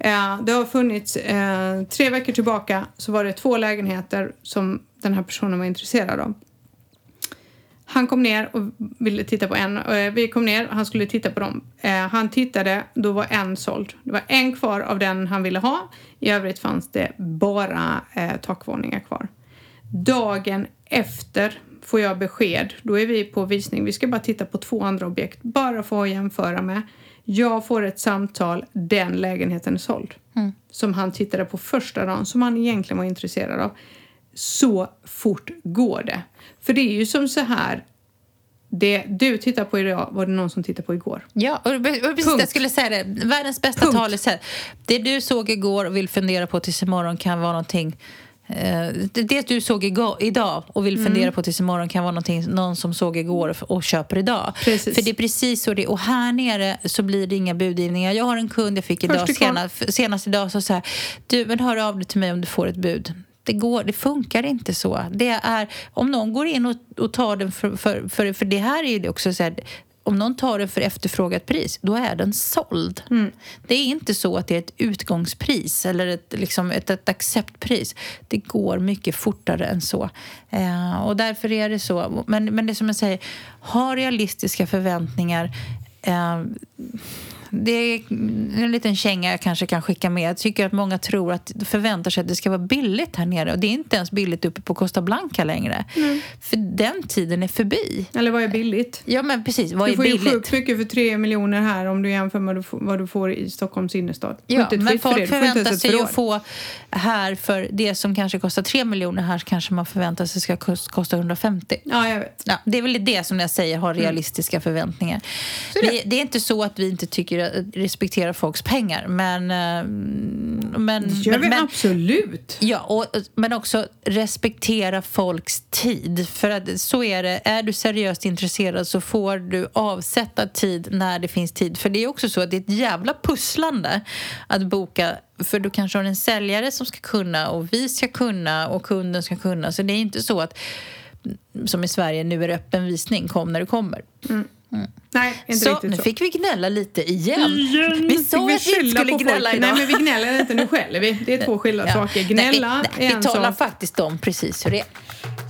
Eh, det har funnits eh, tre veckor tillbaka så var det två lägenheter som den här personen var intresserad av. Han kom ner och ville titta på en. Eh, vi kom ner, och han skulle titta på dem. Eh, han tittade, då var en såld. Det var en kvar av den han ville ha. I övrigt fanns det bara eh, takvåningar kvar. Dagen efter får jag besked. Då är vi på visning. Vi ska bara titta på två andra objekt. Bara för att jämföra med. Jag får ett samtal. Den lägenheten är såld. Som han tittade på första dagen. Som han egentligen var intresserad av. Så fort går det. För det är ju som så här. Det du tittar på idag var det någon som tittade på igår. Ja, och var precis Punkt. jag skulle säga det. Världens bästa Punkt. talesätt. Det du såg igår och vill fundera på tills imorgon kan vara någonting det, det du såg igår, idag och vill Mm. fundera på tills imorgon kan vara någon som såg igår och, köper idag. Precis. För det är precis så det är. Och här nere så blir det inga budgivningar. Jag har en kund jag fick idag, senast, senast idag så säger du men hör av dig till mig om du får ett bud. Det, går, det funkar inte så. Det är, om någon går in och, och tar den för, för, för, för det här är ju det också så här, om någon tar den för efterfrågat pris, då är den såld. Det är inte så att det är ett utgångspris eller ett, liksom ett, ett acceptpris. Det går mycket fortare än så. Eh, och därför är det så. Men, men det som jag säger, ha realistiska förväntningar. Eh, det är en liten känga jag kanske kan skicka med. Jag tycker att många tror att förväntar sig att det ska vara billigt här nere. Och det är inte ens billigt uppe på Costa Blanca längre. För den tiden är förbi. Eller vad är billigt? Ja, men precis. Vad Du är får ju billigt? sjukt mycket för tre miljoner här om du jämför med vad du får- i Stockholms innerstad. Ja, men för det. folk ens förväntar sig ju att få här för det som kanske kostar 3 miljoner här kanske man förväntar sig ska kost- kosta 150. Ja, jag vet. Ja, det är väl det som jag säger, Mm. ha realistiska förväntningar. Vi, det är inte så att vi inte tycker att respektera folks pengar, men... eh, men Det gör men, vi men, absolut. Ja, och, men också respektera folks tid. För att så är det. Är du seriöst intresserad så får du avsätta tid när det finns tid. För det är också så att det är ett jävla pusslande att boka. För du kanske har en säljare som ska kunna och vi ska kunna och kunden ska kunna. Så det är inte så att som i Sverige, nu är det öppen visning, kom när du kommer. Nej, inte Så, riktigt nu så. fick vi gnälla lite igen. Igen Vi sa att vi inte skulle gnälla idag. Nej, men vi gnäller inte. Nu skäller vi. Det är två skilda Ja. saker. Nej, Gnälla vi, är vi en talar sak. faktiskt om precis hur det är.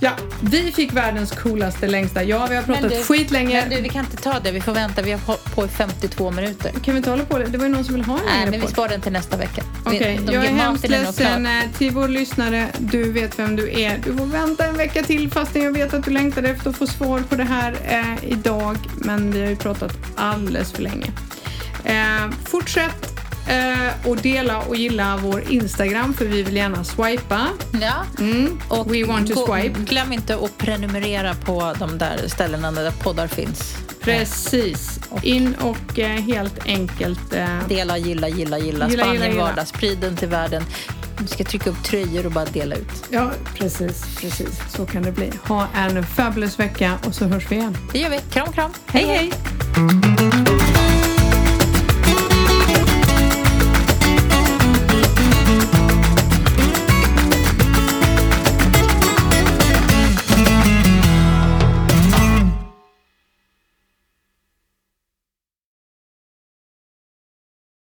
Ja, vi fick världens coolaste längsta. Ja, vi har pratat du- skitlänge. Men du, vi kan inte ta det. Vi får vänta. Vi har hållit på i 52 minuter. Kan vi inte hålla på det? Det var ju någon som ville ha en Nej, men vi sparar den till nästa vecka. Vi- Okej, de jag är hemskt är ledsen eh, till vår lyssnare. Du vet vem du är. Du får vänta en vecka till fastän jag vet att du längtade efter att få svar på det här eh, idag. Men vi har ju pratat alldeles för länge. Eh, fortsätt och dela och gilla vår Instagram för vi vill gärna swipa. Ja. Mm. Och We want to swipe. Glöm inte att prenumerera på de där ställena där poddar finns. Precis. In och eh, helt enkelt eh, Dela, gilla, gilla, gilla. Gilla, Spanien gilla, vardag. Sprid den till världen. Vi ska trycka upp tröjor och bara dela ut. Ja, precis, precis. Så kan det bli. Ha en fabulous vecka och så hörs vi igen. Det gör vi. Kram, kram. hej! hej.